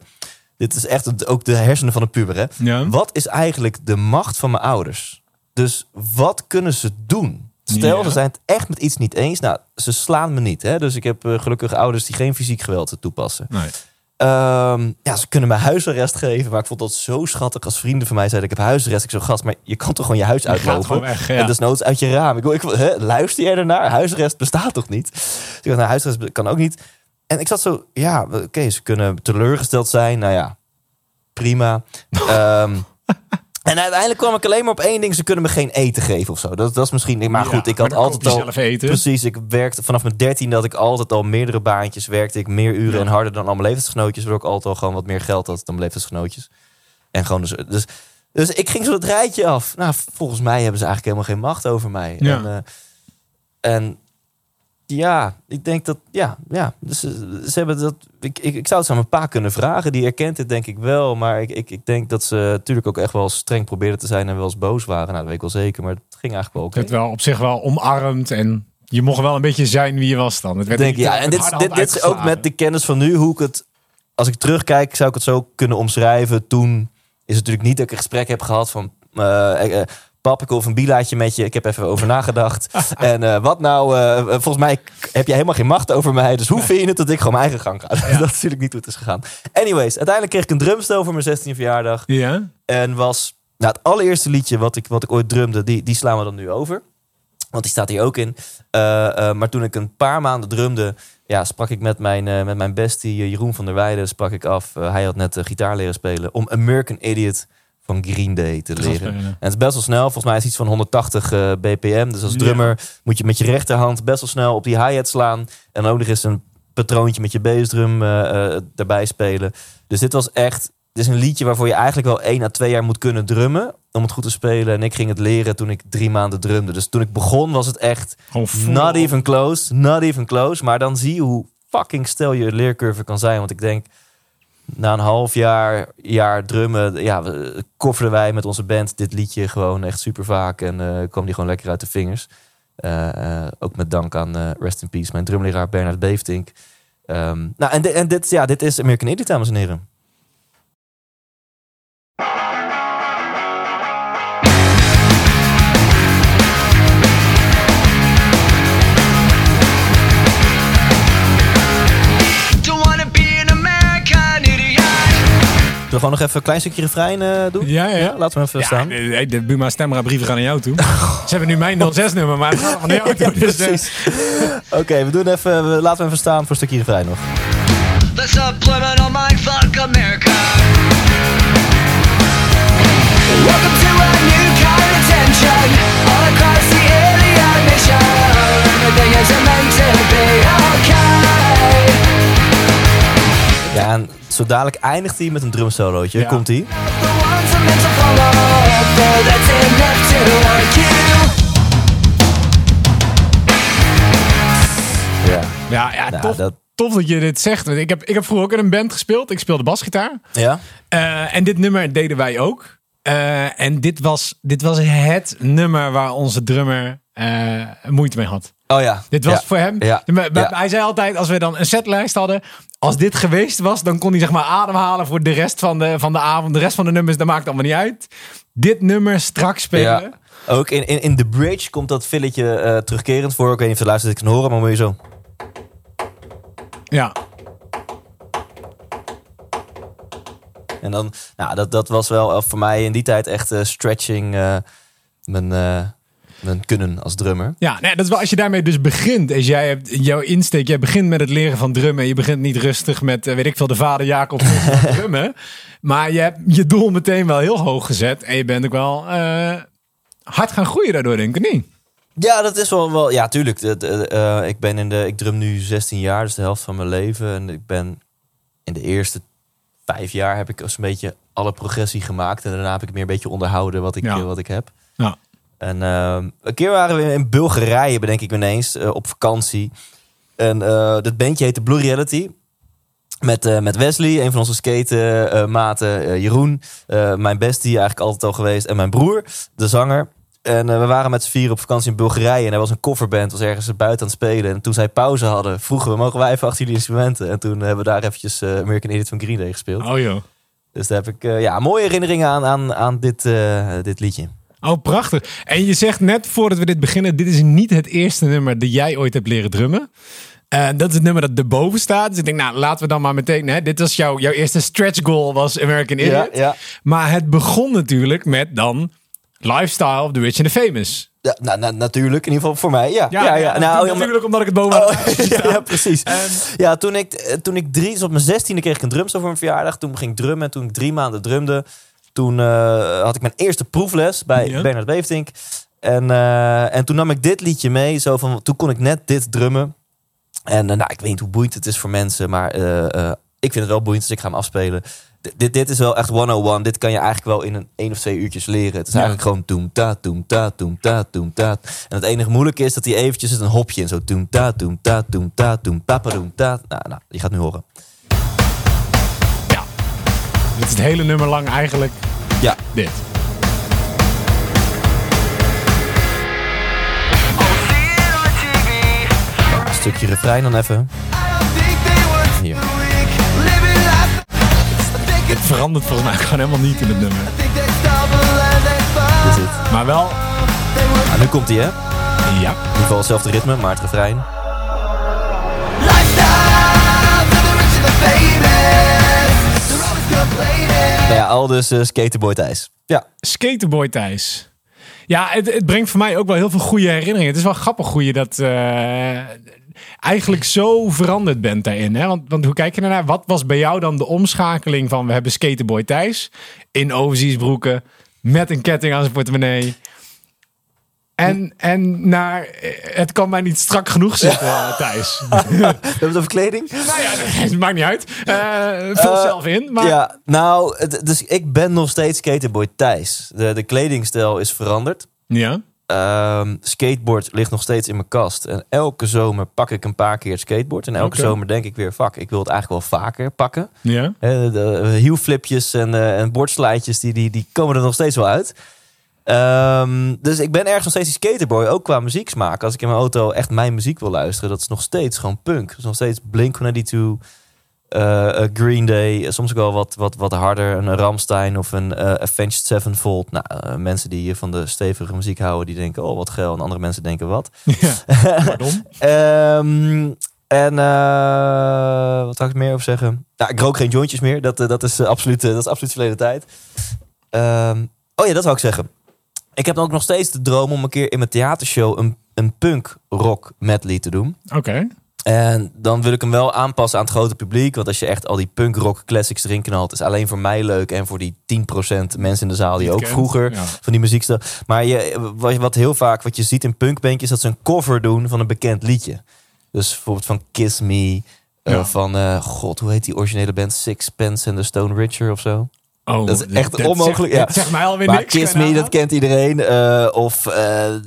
Dit is echt het- ook de hersenen van een puber, hè? ja. Wat is eigenlijk de macht van mijn ouders? Dus wat kunnen ze doen? Stel, Ja. ze zijn het echt met iets niet eens. Nou, ze slaan me niet. Hè? Dus ik heb eh, gelukkig ouders die geen fysiek geweld toepassen. Nee. Ehm, ja, ze kunnen me huisarrest geven. Maar ik vond dat zo schattig als vrienden van mij zeiden... ik heb huisarrest. Ik zo, gast, maar je kan toch gewoon je huis Je uitlopen? gewoon weg, ja. En desnoods uit je raam. Ik, wil- ik, hè, luister jij ernaar? Huisarrest bestaat toch niet? Dus ik dacht, nou, huisarrest kan ook niet. En ik zat zo, ja, oké, ze kunnen teleurgesteld zijn. Nou ja, prima. Ehm, en uiteindelijk kwam ik alleen maar op één ding. Ze kunnen me geen eten geven of zo. Dat, dat is misschien... Maar goed, Ja, ik had altijd al... zelf eten. Precies, ik werkte vanaf mijn dertiende dat ik altijd al meerdere baantjes werkte. Ik meer uren Ja. en harder dan al mijn leeftijdsgenootjes. Waardoor ik altijd al gewoon wat meer geld had dan mijn leeftijdsgenootjes. En gewoon dus, dus, dus ik ging zo het rijtje af. Nou, volgens mij hebben ze eigenlijk helemaal geen macht over mij. Ja. En, eh, en ja, ik denk dat, ja, ja. Dus ze, ze hebben dat, ik, ik, ik zou het aan mijn pa kunnen vragen. Die herkent het denk ik wel. Maar ik, ik, ik denk dat ze natuurlijk ook echt wel streng probeerden te zijn en wel eens boos waren. Nou, dat weet ik wel zeker. Maar het ging eigenlijk wel oké. Het wel op zich wel omarmd en je mocht wel een beetje zijn wie je was dan. Het werd denk, ja, eh, en dit, dit, dit is ook met de kennis van nu, hoe ik het, als ik terugkijk, zou ik het zo kunnen omschrijven. Toen is het natuurlijk niet dat ik een gesprek heb gehad van, eh, eh, pap, ik wil een bilaatje met je. Ik heb even over nagedacht. en eh, wat nou, eh, eh, volgens mij heb jij helemaal geen macht over mij. Dus hoe vind je het dat ik gewoon mijn eigen gang ga? dat is natuurlijk niet hoe het is gegaan. Anyways, uiteindelijk kreeg ik een drumstel voor mijn 16e verjaardag. Ja? En was nou, het allereerste liedje wat ik, wat ik ooit drumde, die, die slaan we dan nu over. Want die staat hier ook in. Maar toen ik een paar maanden drumde, ja, sprak ik met mijn, met mijn bestie Jeroen van der Weijden sprak ik af. Hij had net gitaar leren spelen om American Idiot van Green Day te leren. En het is best wel snel. Volgens mij is het iets van 180 eh, bpm. Dus als Ja. drummer moet je met je rechterhand best wel snel op die hi-hat slaan. En ook nog eens een patroontje met je bassdrum eh, daarbij spelen. Dus dit was echt... Dit is een liedje waarvoor je eigenlijk wel één à twee jaar moet kunnen drummen. Om het goed te spelen. En ik ging het leren toen ik drie maanden drumde. Dus toen ik begon was het echt not even close. Not even close. Maar dan zie je hoe fucking stel je leercurve kan zijn. Want ik denk, na een half jaar, jaar drummen, ja, kofferden wij met onze band dit liedje gewoon echt super vaak. En eh, kwam die gewoon lekker uit de vingers. Eh, eh, ook met dank aan Rest in Peace, mijn drumleraar Bernard Beeftink. Ehm, nou, en, en dit, ja, dit is American Idiot, dames en heren. Nog gewoon nog even een klein stukje refrein eh, doen? Ja, ja, ja. Laten we even Ja, staan. de, de Buma Stemra brieven gaan naar jou toe. Ze hebben nu mijn 06-nummer, maar van jou toe. Dus, eh, Precies. Oké, we doen even, we, laten we even staan voor een stukje refrein nog. The subliminal mindfuck America. Welcome to a new kind of tension all across the alien mission. Everything isn't meant to be en zo dadelijk eindigt hij met een drumsolootje. Ja. Komt hij? Ja. ja, ja Nou, tof, dat- tof dat je dit zegt. Ik heb, ik heb vroeger ook in een band gespeeld. Ik speelde basgitaar. Ja? Eh, en dit nummer deden wij ook. Eh, en dit was, dit was het nummer waar onze drummer eh, moeite mee had. Oh ja. Dit was Ja. voor hem. Ja. Hij zei altijd, als we dan een setlijst hadden. Als dit geweest was, dan kon hij zeg maar ademhalen voor de rest van de, van de avond. De rest van de nummers, dat maakt allemaal niet uit. Dit nummer straks spelen. Ook in, in, in The Bridge komt dat filletje eh, terugkerend voor. Ik weet niet of de luisteraars het kan horen, maar moet je zo... Ja. En dan, nou, dat, dat was wel eh, voor mij in die tijd echt eh, stretching mijn, mijn kunnen als drummer. Ja, nee, dat is wel als je daarmee dus begint. Als jij hebt jouw insteek, jij begint met het leren van drummen. Je begint niet rustig met, eh, weet ik veel, de vader Jacob drummen. Maar je hebt je doel meteen wel heel hoog gezet. En je bent ook wel eh, hard gaan groeien daardoor, denk ik niet. Ja, dat is wel, wel ja, tuurlijk. Eh, ik, ben in de, ik drum nu 16 jaar, dus de helft van mijn leven. En ik ben in de eerste vijf jaar heb ik een beetje alle progressie gemaakt. En daarna heb ik meer een beetje onderhouden wat ik, Ja. wat ik heb. Ja. En ehm, een keer waren we in Bulgarije, bedenk ik me ineens, eh, op vakantie. En eh dat bandje heette Blue Reality. Met, eh, met Wesley, een van onze skate-maten, eh, Jeroen. mijn bestie eigenlijk altijd al geweest. En mijn broer, de zanger. En we waren met z'n vier op vakantie in Bulgarije. En er was een coverband, was ergens buiten aan het spelen. En toen zij pauze hadden, vroegen we, mogen wij even achter jullie instrumenten? En toen hebben we daar eventjes American Idiot van Green Day gespeeld. Oh joh. Dus daar heb ik ja, mooie herinneringen aan, aan, aan dit, dit liedje. Oh, prachtig. En je zegt net voordat we dit beginnen, dit is niet het eerste nummer dat jij ooit hebt leren drummen. Eh, dat is het nummer dat erboven staat. Dus ik denk, nou, laten we dan maar meteen... Hè, dit was jouw, jouw eerste stretch goal, was American Idiot. ja. Maar het begon natuurlijk met dan Lifestyle of the Rich and the Famous. Ja, nou, nou, natuurlijk, in ieder geval voor mij. Ja, ja, ja. Nou, ja, natuurlijk omdat ik het boven Oh, ja, ja, precies. En- Ja, toen ik, eh, toen ik drie, dus op mijn zestiende kreeg ik een drumstel voor mijn verjaardag. Toen ging ik drummen en toen ik drie maanden drumde, toen eh, had ik mijn eerste proefles bij Ja. Bernard Beeftink. En, eh, en toen nam ik dit liedje mee, zo van, toen kon ik net dit drummen. En eh, nou, ik weet niet hoe boeiend het is voor mensen, maar ik vind het wel boeiend, dus ik ga hem afspelen. D- dit, dit is wel echt 101. Dit kan je eigenlijk wel in een één of twee uurtjes leren. Het is Ja. eigenlijk gewoon toem ta, toem ta, toem ta, toem ta. En het enige moeilijke is dat hij eventjes een hopje in. Zo toem ta, toem ta, toem ta, toem papa, toem ta. Nou, nou, je gaat nu horen. Dit is het hele nummer lang eigenlijk Ja, dit. een stukje refrein dan even. Hier. Het verandert volgens mij gewoon helemaal niet in het nummer. Dit is het. Maar wel, Nou, nu komt hij, hè? In ja. ieder geval hetzelfde ritme, maar het refrein. Nou ja, al dus eh, Skaterboy Thijs. Ja. Skaterboy Thijs. Ja, het, het brengt voor mij ook wel heel veel goede herinneringen. Het is wel grappig hoe je dat eh, eigenlijk zo veranderd bent daarin. Hè? Want, want hoe kijk je ernaar? Wat was bij jou dan de omschakeling van we hebben Skaterboy Thijs in overseas broeken met een ketting aan zijn portemonnee. En, en naar eh, het kan mij niet strak genoeg zitten, eh, Thijs. We hebben het over kleding. nou ja, het maakt niet uit. Eh vul Eh, zelf in. Maar Ja, nou, het- dus ik ben nog steeds Skaterboy Thijs. De, de kledingstijl is veranderd. ja. Ehm, skateboard ligt nog steeds in mijn kast. En elke zomer pak ik een paar keer het skateboard. En elke zomer denk ik weer, fuck, ik wil het eigenlijk wel vaker pakken. Ja. De hielflipjes en, en bordslijtjes, die, die, die komen er nog steeds wel uit. Ehm, dus ik ben ergens nog steeds die skaterboy, ook qua muzieksmaak. Als ik in mijn auto echt mijn muziek wil luisteren, dat is nog steeds gewoon punk. Dat is nog steeds Blink-182, eh, eh, Green Day, soms ook wel wat, wat, wat harder. Een Ramstein of een eh, Avenged Sevenfold. Nou, mensen die van de stevige muziek houden, die denken, oh wat geil. En andere mensen denken, wat? ja. Pardon? Ehm, En wat zou ik er meer over zeggen? Ja, ik rook geen jointjes meer. Dat, dat, is, absoluut, dat is absoluut verleden tijd. Ehm, oh ja, dat zou ik zeggen. Ik heb ook nog steeds de droom om een keer in mijn theatershow een, een punk rock medley te doen. Oké. En dan wil ik hem wel aanpassen aan het grote publiek. Want als je echt al die punk rock classics erin knalt, is alleen voor mij leuk. En voor die 10% mensen in de zaal die ook kent, vroeger ja. van die muziekstijl. Maar je, wat, heel vaak wat je ziet in punkbandjes, dat ze een cover doen van een bekend liedje. Dus bijvoorbeeld van Kiss Me. eh, Ja. Van, eh, god, hoe heet die originele band? Sixpence and the Stone Richer of zo. Oh, Dat is echt dat onmogelijk, Zegt, ja. zegt mij alweer maar niks. Kiss Me, dat kent iedereen. eh, of eh,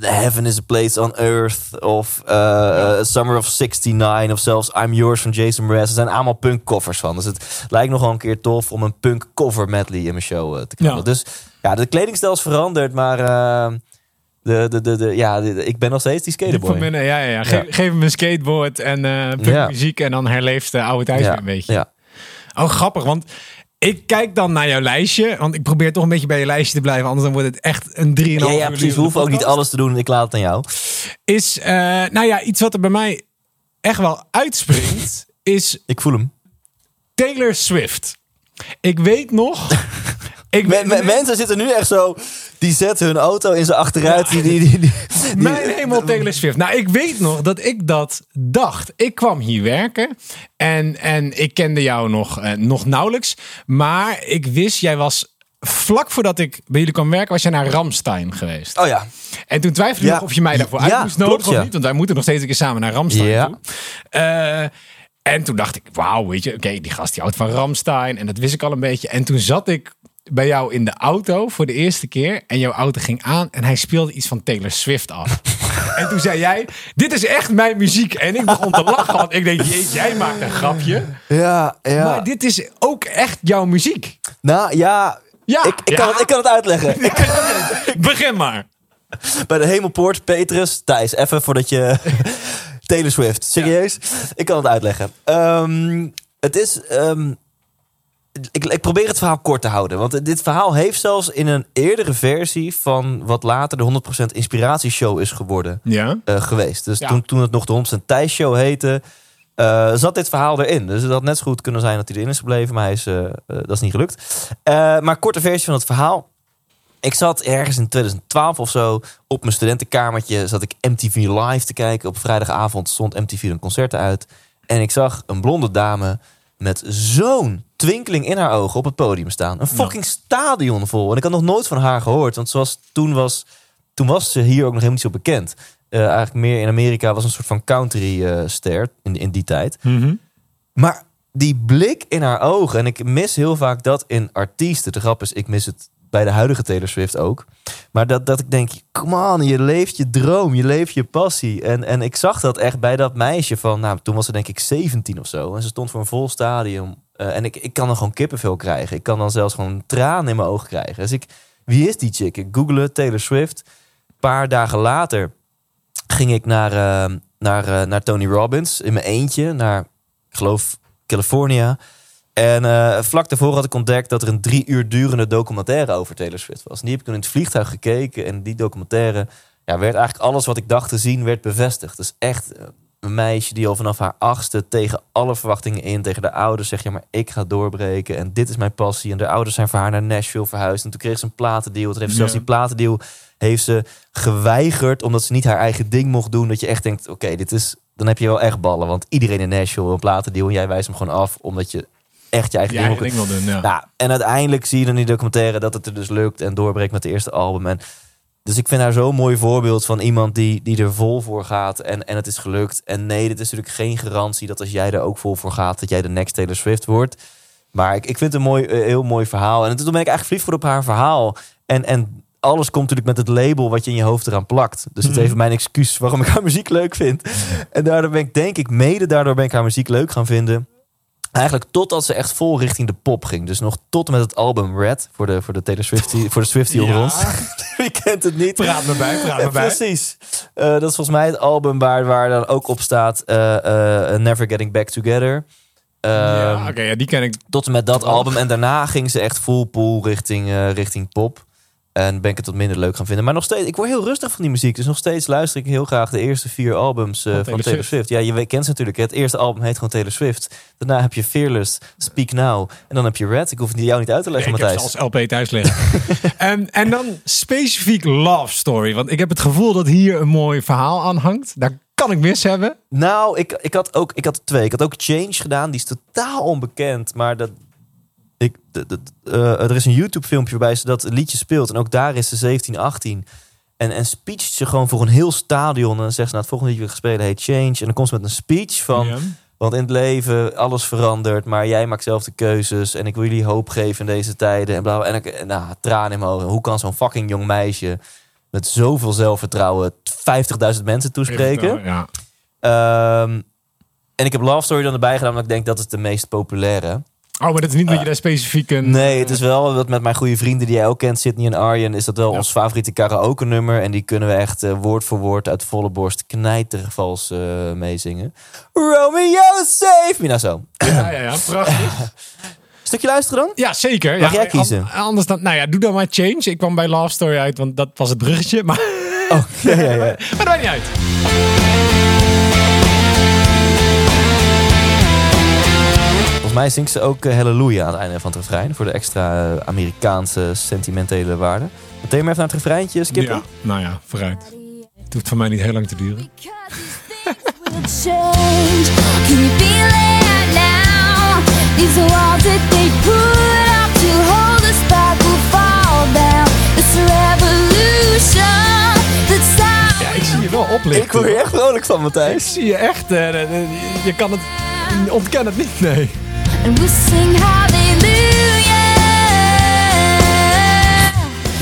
Heaven is a Place on Earth. Of eh, Summer of 69. Of zelfs I'm Yours van Jason Mraz. Er zijn allemaal punk covers van. Dus het lijkt nogal een keer tof om een punk cover medley in mijn show te knallen. Ja. Dus ja, de kledingstijl is veranderd. Maar de, de, de, de, ja, de- ik ben nog steeds die binnen, ja, ja, ja. Geef, Ja. geef hem een skateboard en Ja. muziek en dan herleeft de oude thuis weer een beetje. Oh, grappig, want ik kijk dan naar jouw lijstje, want ik probeer toch een beetje bij je lijstje te blijven, anders dan wordt het echt een 3,5 Ja, ja, precies. We hoeven ook niet alles te doen. Ik laat het aan jou. Is, eh, nou ja, iets wat er bij mij echt wel uitspringt, is Ik voel hem. Taylor Swift. Ik weet nog... ik mensen zitten nu echt zo... Die zetten hun auto in zijn achteruit. Die, die, die, die- die- Mijn hemel Taylor Swift. Nou, ik weet nog dat ik dat dacht. Ik kwam hier werken en, en ik kende jou nog, eh, nog nauwelijks. Maar ik wist, jij was vlak voordat ik bij jullie kwam werken, was jij naar Ramstein geweest. Oh ja. En toen twijfelde ik Ja. nog of je mij daarvoor uit Ja, moest nodigen ja. of niet. Want wij moeten nog steeds een keer samen naar Ramstein toe. Eh, en toen dacht ik, wauw, weet je, oké, die gast die houdt van Ramstein. En dat wist ik al een beetje. En toen zat ik bij jou in de auto voor de eerste keer. En jouw auto ging aan en hij speelde iets van Taylor Swift af. en toen zei jij, dit is echt mijn muziek. En ik begon te lachen, want ik denk, jij maakt een grapje. Ja, ja. Maar dit is ook echt jouw muziek. Nou ja, Ja, ik, ik, ja. Kan het, ik kan het uitleggen. Begin maar. Bij de Hemelpoort, Petrus, Thijs, even voordat je... Taylor Swift, serieus? Ik kan het uitleggen. Ehm, het is... ehm, ik, ik probeer het verhaal kort te houden. Want dit verhaal heeft zelfs in een eerdere versie... van wat later de 100% Inspiratieshow is geworden... Ja. eh, geweest. Dus Ja. toen, toen het nog de 100% Thijs Show heette... eh, zat dit verhaal erin. Dus het had net zo goed kunnen zijn dat hij erin is gebleven. Maar hij is, eh, dat is niet gelukt. Eh, maar korte versie van het verhaal. Ik zat ergens in 2012 of zo op mijn studentenkamertje. Zat ik MTV Live te kijken. Op vrijdagavond stond MTV een concerten uit. En ik zag een blonde dame met zo'n twinkeling in haar ogen op het podium staan. Een fucking stadion vol. En ik had nog nooit van haar gehoord. Want zoals toen was, toen was ze hier ook nog helemaal niet zo bekend. Eh, eigenlijk meer in Amerika was een soort van country eh, ster in, in die tijd. Maar die blik in haar ogen, en ik mis heel vaak dat in artiesten. De grap is, ik mis het bij de huidige Taylor Swift ook. Maar dat, dat ik denk, come on, je leeft je droom, je leeft je passie. En, en ik zag dat echt bij dat meisje van, nou, toen was ze denk ik 17 of zo. En ze stond voor een vol stadion. Eh, en ik, ik kan dan gewoon kippenvel krijgen. Ik kan dan zelfs gewoon tranen in mijn ogen krijgen. Dus ik, wie is die chick? Ik google Taylor Swift. Een paar dagen later ging ik naar, eh, naar, eh, naar Tony Robbins in mijn eentje. Naar, geloof, California. En eh, vlak daarvoor had ik ontdekt dat er een drie uur durende documentaire over Taylor Swift was. En die heb ik toen in het vliegtuig gekeken. En die documentaire ja, werd eigenlijk alles wat ik dacht te zien, werd bevestigd. Dus echt eh, een meisje die al vanaf haar achtste tegen alle verwachtingen in, tegen de ouders zegt, ja maar ik ga doorbreken en dit is mijn passie. En de ouders zijn voor haar naar Nashville verhuisd. En toen kreeg ze een platendeal. Toen heeft ze zelfs die platendeal heeft ze geweigerd omdat ze niet haar eigen ding mocht doen. Dat je echt denkt, oké, dit is, dan heb je wel echt ballen. Want iedereen in Nashville wil een platendeal en jij wijst hem gewoon af omdat je echt je eigen Ja, ding wil doen, ja. nou, en uiteindelijk zie je dan in die documentaire dat het er dus lukt en doorbreekt met het eerste album. En dus ik vind haar zo'n mooi voorbeeld van iemand die, die er vol voor gaat en, en het is gelukt. En nee, dit is natuurlijk geen garantie dat als jij er ook vol voor gaat, dat jij de next Taylor Swift wordt. Maar ik, ik vind het een mooi, eh, heel mooi verhaal. En toen ben ik eigenlijk verliefd geworden op haar verhaal. En, en alles komt natuurlijk met het label wat je in je hoofd eraan plakt. Dus dat is even mijn excuus waarom ik haar muziek leuk vind. En daardoor ben ik, denk ik, mede daardoor ben ik haar muziek leuk gaan vinden. Eigenlijk totdat ze echt vol richting de pop ging. Dus nog tot en met het album Red. Voor de, voor de Taylor Swiftie, voor de Swiftie onder Ja. ons. Wie kent het niet? Praat me bij, praat me Ja, bij. precies. Eh, dat is volgens mij het album waar, waar dan ook op staat eh, eh, Never Getting Back Together. Ja, Ehm, Oké, ja, die ken ik. Tot en met dat album. En daarna ging ze echt full pool richting, richting pop. En ben ik het wat minder leuk gaan vinden. Maar nog steeds, ik word heel rustig van die muziek. Dus nog steeds luister ik heel graag de eerste vier albums eh, van, Taylor Taylor Swift. Swift. Ja, je kent ze natuurlijk. hè. Het eerste album heet gewoon Taylor Swift. Daarna heb je Fearless, Speak Now. En dan heb je Red. Ik hoef het jou niet uit te leggen, ik heb ze Matthijs. als LP thuis liggen. en, en dan specifiek Love Story. Want ik heb het gevoel dat hier een mooi verhaal aan hangt. Daar kan ik mis hebben. Nou, ik, ik had ook ik had twee. Ik had ook Change gedaan. Die is totaal onbekend. Maar dat, ik, eh, er is een YouTube filmpje waarbij ze dat liedje speelt. En ook daar is ze 17, 18. En, en speecht ze gewoon voor een heel stadion. En dan zegt ze, nou, het volgende liedje dat we gaan spelen heet Change. En dan komt ze met een speech van... Ja. Want in het leven, alles verandert. Maar jij maakt zelf de keuzes. En ik wil jullie hoop geven in deze tijden. En, bla, en ik, en, nou, tranen in mijn ogen. Hoe kan zo'n fucking jong meisje... met zoveel zelfvertrouwen 50.000 mensen toespreken? Ja. Ehm, en ik heb Love Story dan erbij gedaan, omdat ik denk dat is de meest populaire. Oh, maar dat is niet dat je daar specifiek een... Nee, het is wel dat met mijn goede vrienden die jij ook kent, Sydney en Arjen, is dat wel ons favoriete karaoke nummer. En die kunnen we echt eh, woord voor woord uit volle borst knijtervals eh meezingen. Romeo, save me. Nou zo. Ja, ja, ja, prachtig. Stukje luisteren dan? Ja, zeker. Mag ja, jij kiezen? an- Anders dan... Nou ja, doe dan maar Change. Ik kwam bij Love Story uit, want dat was het bruggetje. Maar, Oh, ja, ja, ja. maar dat maakt niet uit. Mij zingt ze ook eh, Halleluja aan het einde van het refrein. Voor de extra eh, Amerikaanse sentimentele waarde. Meteen maar even naar het refreintje skippen. Ja, nou ja, vooruit. Het hoeft voor mij niet heel lang te duren. Because these things will change. Can you feel it now? These walls that they put up to hold us back will fall down. It's a revolution that's out. Ja, ik zie je wel oplichten. Ik word hier echt vrolijk van, Ik Matthijs. zie je echt. eh, eh, je kan het... Ontken het niet, nee. And we sing hallelujah.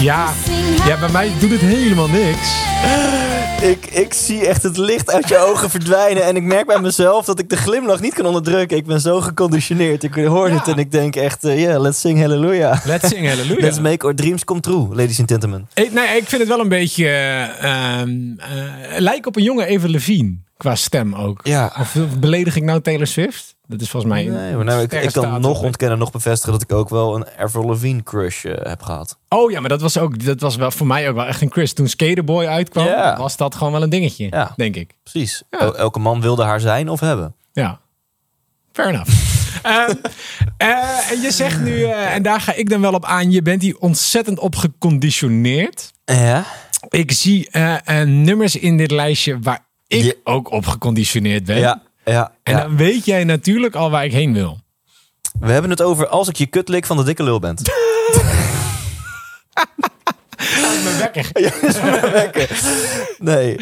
Ja, ja, bij mij doet het helemaal niks. Ik, ik zie echt het licht uit je ogen verdwijnen. En ik merk bij mezelf dat ik de glimlach niet kan onderdrukken. Ik ben zo geconditioneerd. Ik hoor Ja. het en ik denk echt, eh, yeah, let's sing hallelujah. Let's sing hallelujah. Let's make our dreams come true, ladies and gentlemen. Ik, nee, ik vind het wel een beetje... eh, lijkt op een jonge Eva Levine. Qua stem ook. Ja. Of, of beledig ik nou Taylor Swift? Dat is volgens mij... Nee, maar nou, ik, ik kan nog ontkennen, nog bevestigen dat ik ook wel een Avril Lavigne crush eh, heb gehad. Oh ja, maar dat was ook... Dat was wel voor mij ook wel echt een Chris. Toen Skaterboy uitkwam, Ja. was dat gewoon wel een dingetje. Ja. Denk ik. Precies. Ja. El- elke man wilde haar zijn of hebben. Ja. Fair enough. Ehm, eh, en je zegt nu, eh, en daar ga ik dan wel op aan, je bent hier ontzettend op geconditioneerd. Ja. Ik zie nummers in dit lijstje waar ik Je- ook op geconditioneerd ben. Ja, ja, En ja. dan weet jij natuurlijk al waar ik heen wil. We hebben het over als ik je kutlik van de dikke lul bent. Mijn wekker. Nee.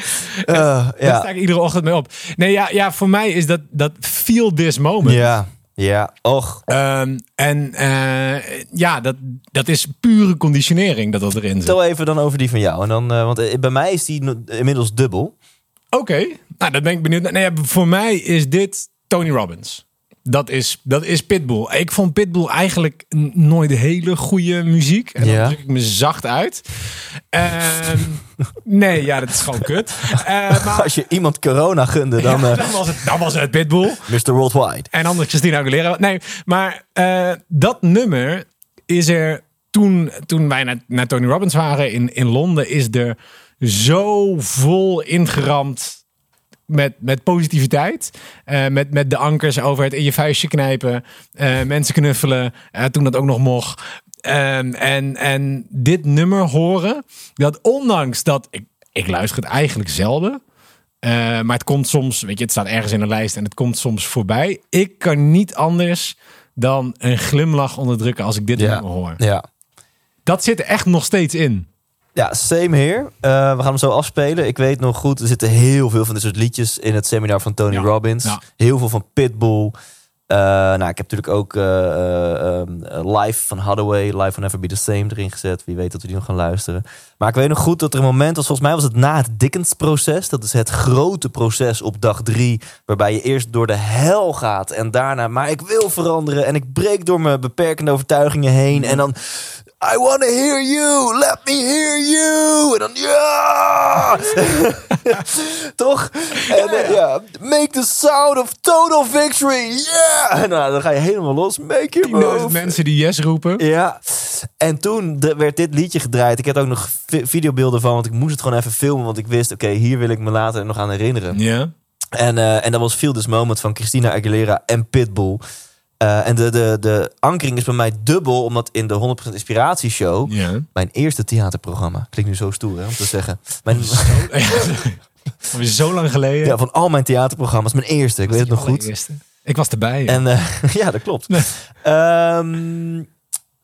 Eh, Daar sta ja. ik iedere ochtend mee op. Nee, ja, ja voor mij is dat, dat feel this moment. Ja. Ja. Och. Ehm, en eh, ja, dat, dat is pure conditionering dat dat erin zit. Vertel even dan over die van jou. En dan, eh, want bij mij is die inmiddels dubbel. Oké, nou dan ben ik benieuwd. Nee, ja, voor mij is dit Tony Robbins. Dat is, dat is Pitbull. Ik vond Pitbull eigenlijk nooit hele goede muziek. En dan Ja. druk ik me zacht uit. Ehm, nee, ja, dat is gewoon kut. Eh, maar Als je iemand corona gunde, dan ja, eh dan, was het, dan was het Pitbull. Mr. Worldwide. En anders Christina Aguilera. Nee, maar eh, dat nummer is er toen, toen wij naar, naar Tony Robbins waren in, in Londen, is er zo vol ingeramd met, met positiviteit. Eh, met, met de ankers over het in je vuistje knijpen. eh, mensen knuffelen. eh, toen dat ook nog mocht. Ehm, en, en dit nummer horen. Dat ondanks dat ik, ik luister het eigenlijk zelden. Maar het komt soms, weet je, het staat ergens in een lijst en het komt soms voorbij. Ik kan niet anders dan een glimlach onderdrukken als ik dit Ja. nummer hoor. Ja. Dat zit er echt nog steeds in. Ja, same here. Eh, we gaan hem zo afspelen. Ik weet nog goed, er zitten heel veel van dit soort liedjes in het seminar van Tony Ja, Robbins. ja. Heel veel van Pitbull. Eh, nou, ik heb natuurlijk ook eh, eh, eh, Live van Hathaway, Live Will Never Be The Same erin gezet. Wie weet dat we die nog gaan luisteren. Maar ik weet nog goed dat er een moment was, volgens mij was het na het Dickens-proces. Dat is het grote proces op dag drie, waarbij je eerst door de hel gaat en daarna, maar ik wil veranderen en ik breek door mijn beperkende overtuigingen heen en dan... I wanna hear you, let me hear you. En dan ja. Toch? En, eh, ja. Make the sound of total victory. Yeah! Nou, dan ga je helemaal los. Make your 10.000 move. mensen die yes roepen. Ja, en toen werd dit liedje gedraaid. Ik heb ook nog vi- videobeelden van, want ik moest het gewoon even filmen. Want ik wist, oké, hier wil ik me later nog aan herinneren. Ja. En, eh, en dat was Feel This Moment van Christina Aguilera en Pitbull. Eh, en de, de, de ankering is bij mij dubbel, omdat in de 100% Inspiratieshow... Mijn eerste theaterprogramma, klinkt nu zo stoer hè, om te zeggen... Mijn, Alweer zo lang geleden. ja, van al mijn theaterprogramma's, mijn eerste, ik weet het nog goed. Ik was erbij. En eh, ja, dat klopt. Ehm,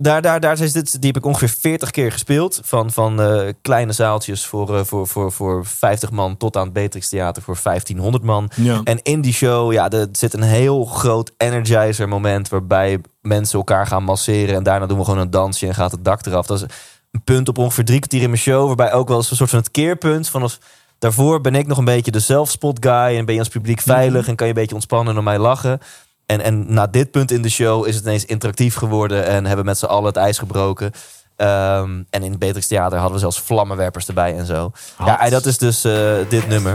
daar, daar, daar is dit, die heb ik ongeveer 40 keer gespeeld. Van, van eh, kleine zaaltjes voor, eh, voor, voor, voor 50 man tot aan het Beatrix Theater voor 1500 man. Ja. En in die show, ja, er zit een heel groot energizer moment waarbij mensen elkaar gaan masseren. En daarna doen we gewoon een dansje en gaat het dak eraf. Dat is een punt op ongeveer drie kwartier in mijn show. Waarbij ook wel eens een soort van het keerpunt van als daarvoor ben ik nog een beetje de zelfspot guy. En ben je als publiek veilig en kan je een beetje ontspannen en om mij lachen. En, en na dit punt in de show is het ineens interactief geworden en hebben met z'n allen het ijs gebroken. Ehm, en in het Beatrix Theater hadden we zelfs vlammenwerpers erbij en zo. Ja, dat is dus eh, dit nummer.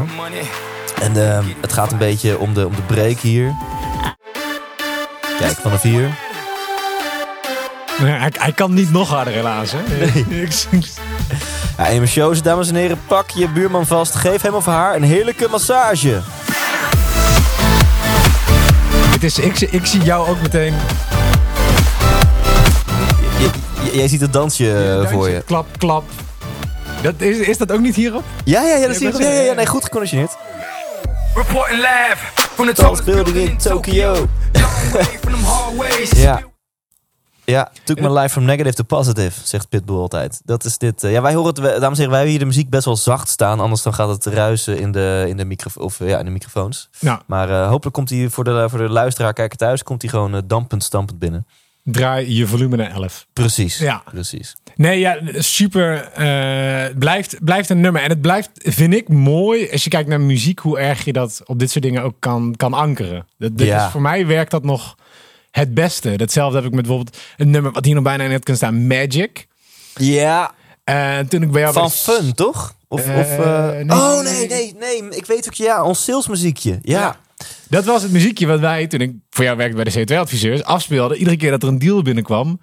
En ehm, het gaat een beetje om de, om de break hier. Kijk, vanaf hier. Hij, hij kan niet nog harder helaas. Hè? Ik- Ja, in mijn shows, dames en heren, pak je buurman vast. Geef hem of haar een heerlijke massage. Het is, ik, ik zie jou ook meteen. J- j- jij ziet het dansje eh, voor je. Klap, klap. Dat, is, is dat ook niet hierop? Ja, ja, ja, dat Ja, zie je. dat Ja, is- ja, ja, nee, goed geconditioneerd. Reporting live from the Tallest building in Tokyo. Ja. Ja, took my life from negative to positive, zegt Pitbull altijd. Dat is dit. eh, ja, wij horen het, dames en heren, wij hebben hier de muziek best wel zacht staan. Anders dan gaat het ruisen in de, in de, micro, of, eh, ja, in de microfoons. Maar eh, hopelijk komt hij voor de, voor de luisteraar, kijker thuis, komt hij gewoon eh, dampend, stampend binnen. draai je volume naar 11. Precies. Ja. Precies. Nee, ja, super. eh, blijft, blijft een nummer. En het blijft, vind ik, mooi als je kijkt naar muziek, hoe erg je dat op dit soort dingen ook kan, kan ankeren. Dat, dat Ja. is, voor mij werkt dat nog het beste. Datzelfde heb ik met bijvoorbeeld een nummer wat hier nog bijna in het kan staan, Magic. Ja, En toen ik bij jou van de- Fun, toch? Of, Eh, of, eh, nee, oh, nee, nee, nee. Ik weet ook, ja, ons salesmuziekje. Ja. Ja. Dat was het muziekje wat wij, toen ik voor jou werkte bij de C2-adviseurs, afspeelden. Iedere keer dat er een deal binnenkwam,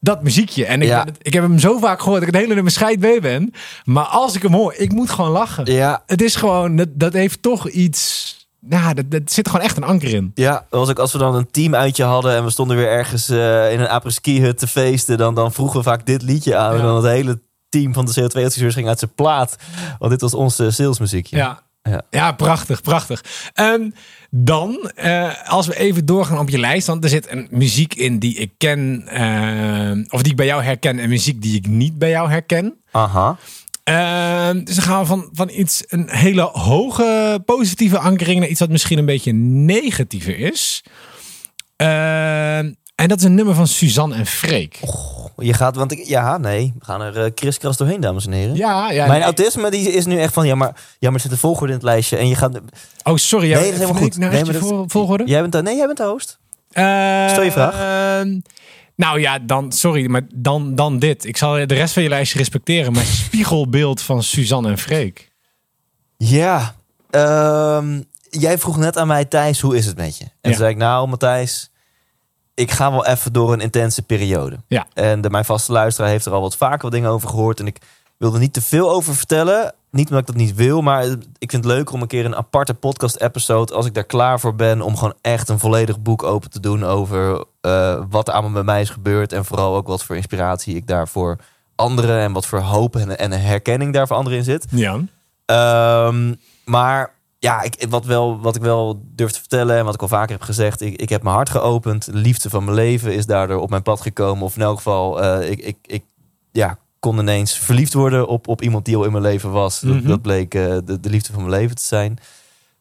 dat muziekje. En ik, Ja. ben het- ik heb hem zo vaak gehoord dat ik het hele nummer scheid mee ben. Maar als ik hem hoor, ik moet gewoon lachen. Ja, Het is gewoon, dat, dat heeft toch iets... Nou, dat, dat zit gewoon echt een anker in. Ja, dat was ook als we dan een teamuitje hadden en we stonden weer ergens eh, in een apres-ski hut te feesten, dan, dan vroegen we vaak dit liedje aan. En dan het hele team van de CO2-adviseurs ging uit zijn plaat. Want dit was ons eh, salesmuziekje. Ja. Ja. Ja, prachtig, prachtig. Ehm, dan, eh, als we even doorgaan op je lijst, want er zit een muziek in die ik ken, eh, of die ik bij jou herken, en muziek die ik niet bij jou herken. Aha. Ehm, dus dan gaan we van, van iets, een hele hoge positieve ankering naar iets wat misschien een beetje negatiever is. Ehm, en dat is een nummer van Suzanne en Freek. Je gaat, want ik, ja, nee, we gaan er uh, kriskras doorheen, dames en heren. Ja, ja. Mijn nee. autisme die is nu echt van, ja, maar, ja, maar er zit een volgorde in het lijstje en je gaat... Oh, sorry. Nee, dat is helemaal goed. Nou, Nee, maar dat- volgorde? Jij bent de, nee, jij bent de host. Stel je vraag. Nou ja, dan, sorry, maar dan, dan dit. Ik zal de rest van je lijstje respecteren, maar spiegelbeeld van Suzanne en Freek. Ja, ehm, jij vroeg net aan mij, Thijs, hoe is het met je? En Ja. toen zei ik, nou Matthijs, ik ga wel even door een intense periode. Ja. En de, mijn vaste luisteraar heeft er al wat vaker wat dingen over gehoord. En ik wil er niet te veel over vertellen. Niet omdat ik dat niet wil, maar ik vind het leuk om een keer een aparte podcast-episode, als ik daar klaar voor ben, om gewoon echt een volledig boek open te doen over eh, wat er allemaal bij mij is gebeurd. En vooral ook wat voor inspiratie ik daarvoor anderen en wat voor hoop en, en herkenning daar voor anderen in zit. Ja. Ehm, maar ja, ik, wat, wel, wat ik wel durf te vertellen en wat ik al vaker heb gezegd, ik, ik heb mijn hart geopend. De liefde van mijn leven is daardoor op mijn pad gekomen. Of in elk geval, eh, ik, ik, ik ja, kon ineens verliefd worden op, op iemand die al in mijn leven was. Dat, Mhm. dat bleek eh, de, de liefde van mijn leven te zijn.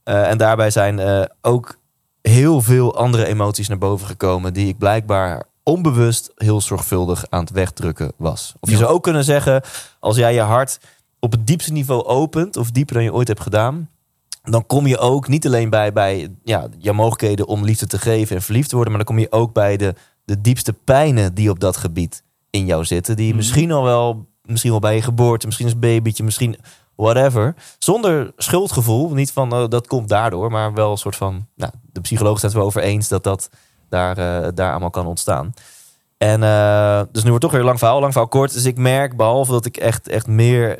Eh, en daarbij zijn eh, ook heel veel andere emoties naar boven gekomen die ik blijkbaar onbewust heel zorgvuldig aan het wegdrukken was. Of je Ja. zou ook kunnen zeggen, als jij je hart op het diepste niveau opent, of dieper dan je ooit hebt gedaan, dan kom je ook niet alleen bij, bij ja, je mogelijkheden om liefde te geven en verliefd te worden, maar dan kom je ook bij de, de diepste pijnen die op dat gebied in jou zitten. Die Mhm. misschien al wel, misschien wel bij je geboorte, misschien als babytje, misschien whatever. Zonder schuldgevoel. Niet van oh, dat komt daardoor, maar wel een soort van. Nou, de psycholoog zijn het wel over eens dat dat daar, eh, daar allemaal kan ontstaan. En eh, dus nu wordt toch weer lang verhaal, lang verhaal kort. Dus ik merk, behalve dat ik echt, echt meer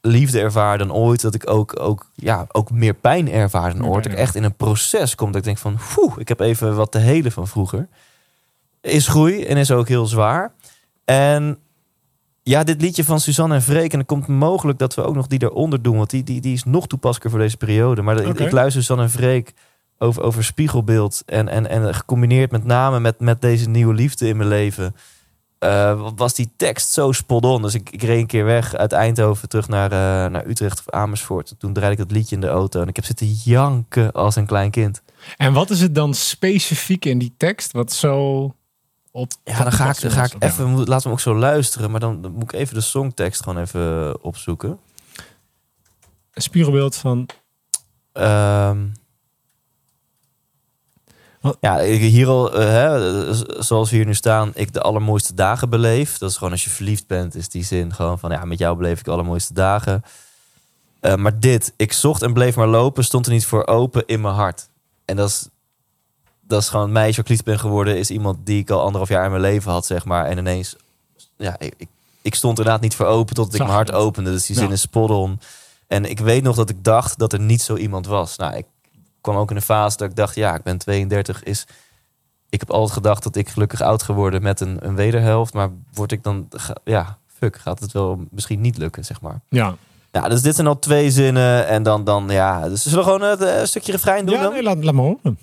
liefde ervaar dan ooit, dat ik ook, ook, ja, ook meer pijn ervaar dan ooit. Dat ik echt in een proces kom dat ik denk van, poeh, ik heb even wat te helen van vroeger. Is groei en is ook heel zwaar. En ja, dit liedje van Suzanne en Freek. En het komt mogelijk dat we ook nog die eronder doen. Want die, die, die is nog toepasselijker voor deze periode. Maar ik- luister Suzanne en Freek over, over spiegelbeeld. En, en, en gecombineerd met name met, met deze nieuwe liefde in mijn leven. eh, was die tekst zo spot on. Dus ik, ik reed een keer weg uit Eindhoven terug naar, eh, naar Utrecht of Amersfoort. Toen draaide ik dat liedje in de auto. En ik heb zitten janken als een klein kind. En wat is het dan specifiek in die tekst wat zo op... Ja, dan ga ik, dan ga ik even, moet- laat hem ook zo luisteren. Maar dan, dan moet ik even de songtekst gewoon even opzoeken. Een spiegelbeeld van... Ehm ja, hier al, eh, hè, zoals we hier nu staan, ik de allermooiste dagen beleef. Dat is gewoon als je verliefd bent, is die zin gewoon van ja, met jou beleef ik de allermooiste dagen. Eh, maar dit, ik zocht en bleef maar lopen, stond er niet voor open in mijn hart. En dat is, dat is gewoon meisje lief ben geworden, is iemand die ik al anderhalf jaar in mijn leven had, zeg maar. En ineens, ja, ik, ik, stond inderdaad niet voor open tot ik mijn hart opende. Dus die Ja. zin is spot on. En ik weet nog dat ik dacht dat er niet zo iemand was. Nou, ik kwam ook in een fase dat ik dacht, ja, ik ben 32, is... Ik heb altijd gedacht dat ik gelukkig oud geworden met een, een wederhelft. Maar word ik dan, ja, fuck, gaat het wel misschien niet lukken, zeg maar. Ja, Ja, dus dit zijn al twee zinnen. En dan, dan ja, dus zullen we gewoon het eh, stukje refrein doen ja dan? nee, laat, laat me horen.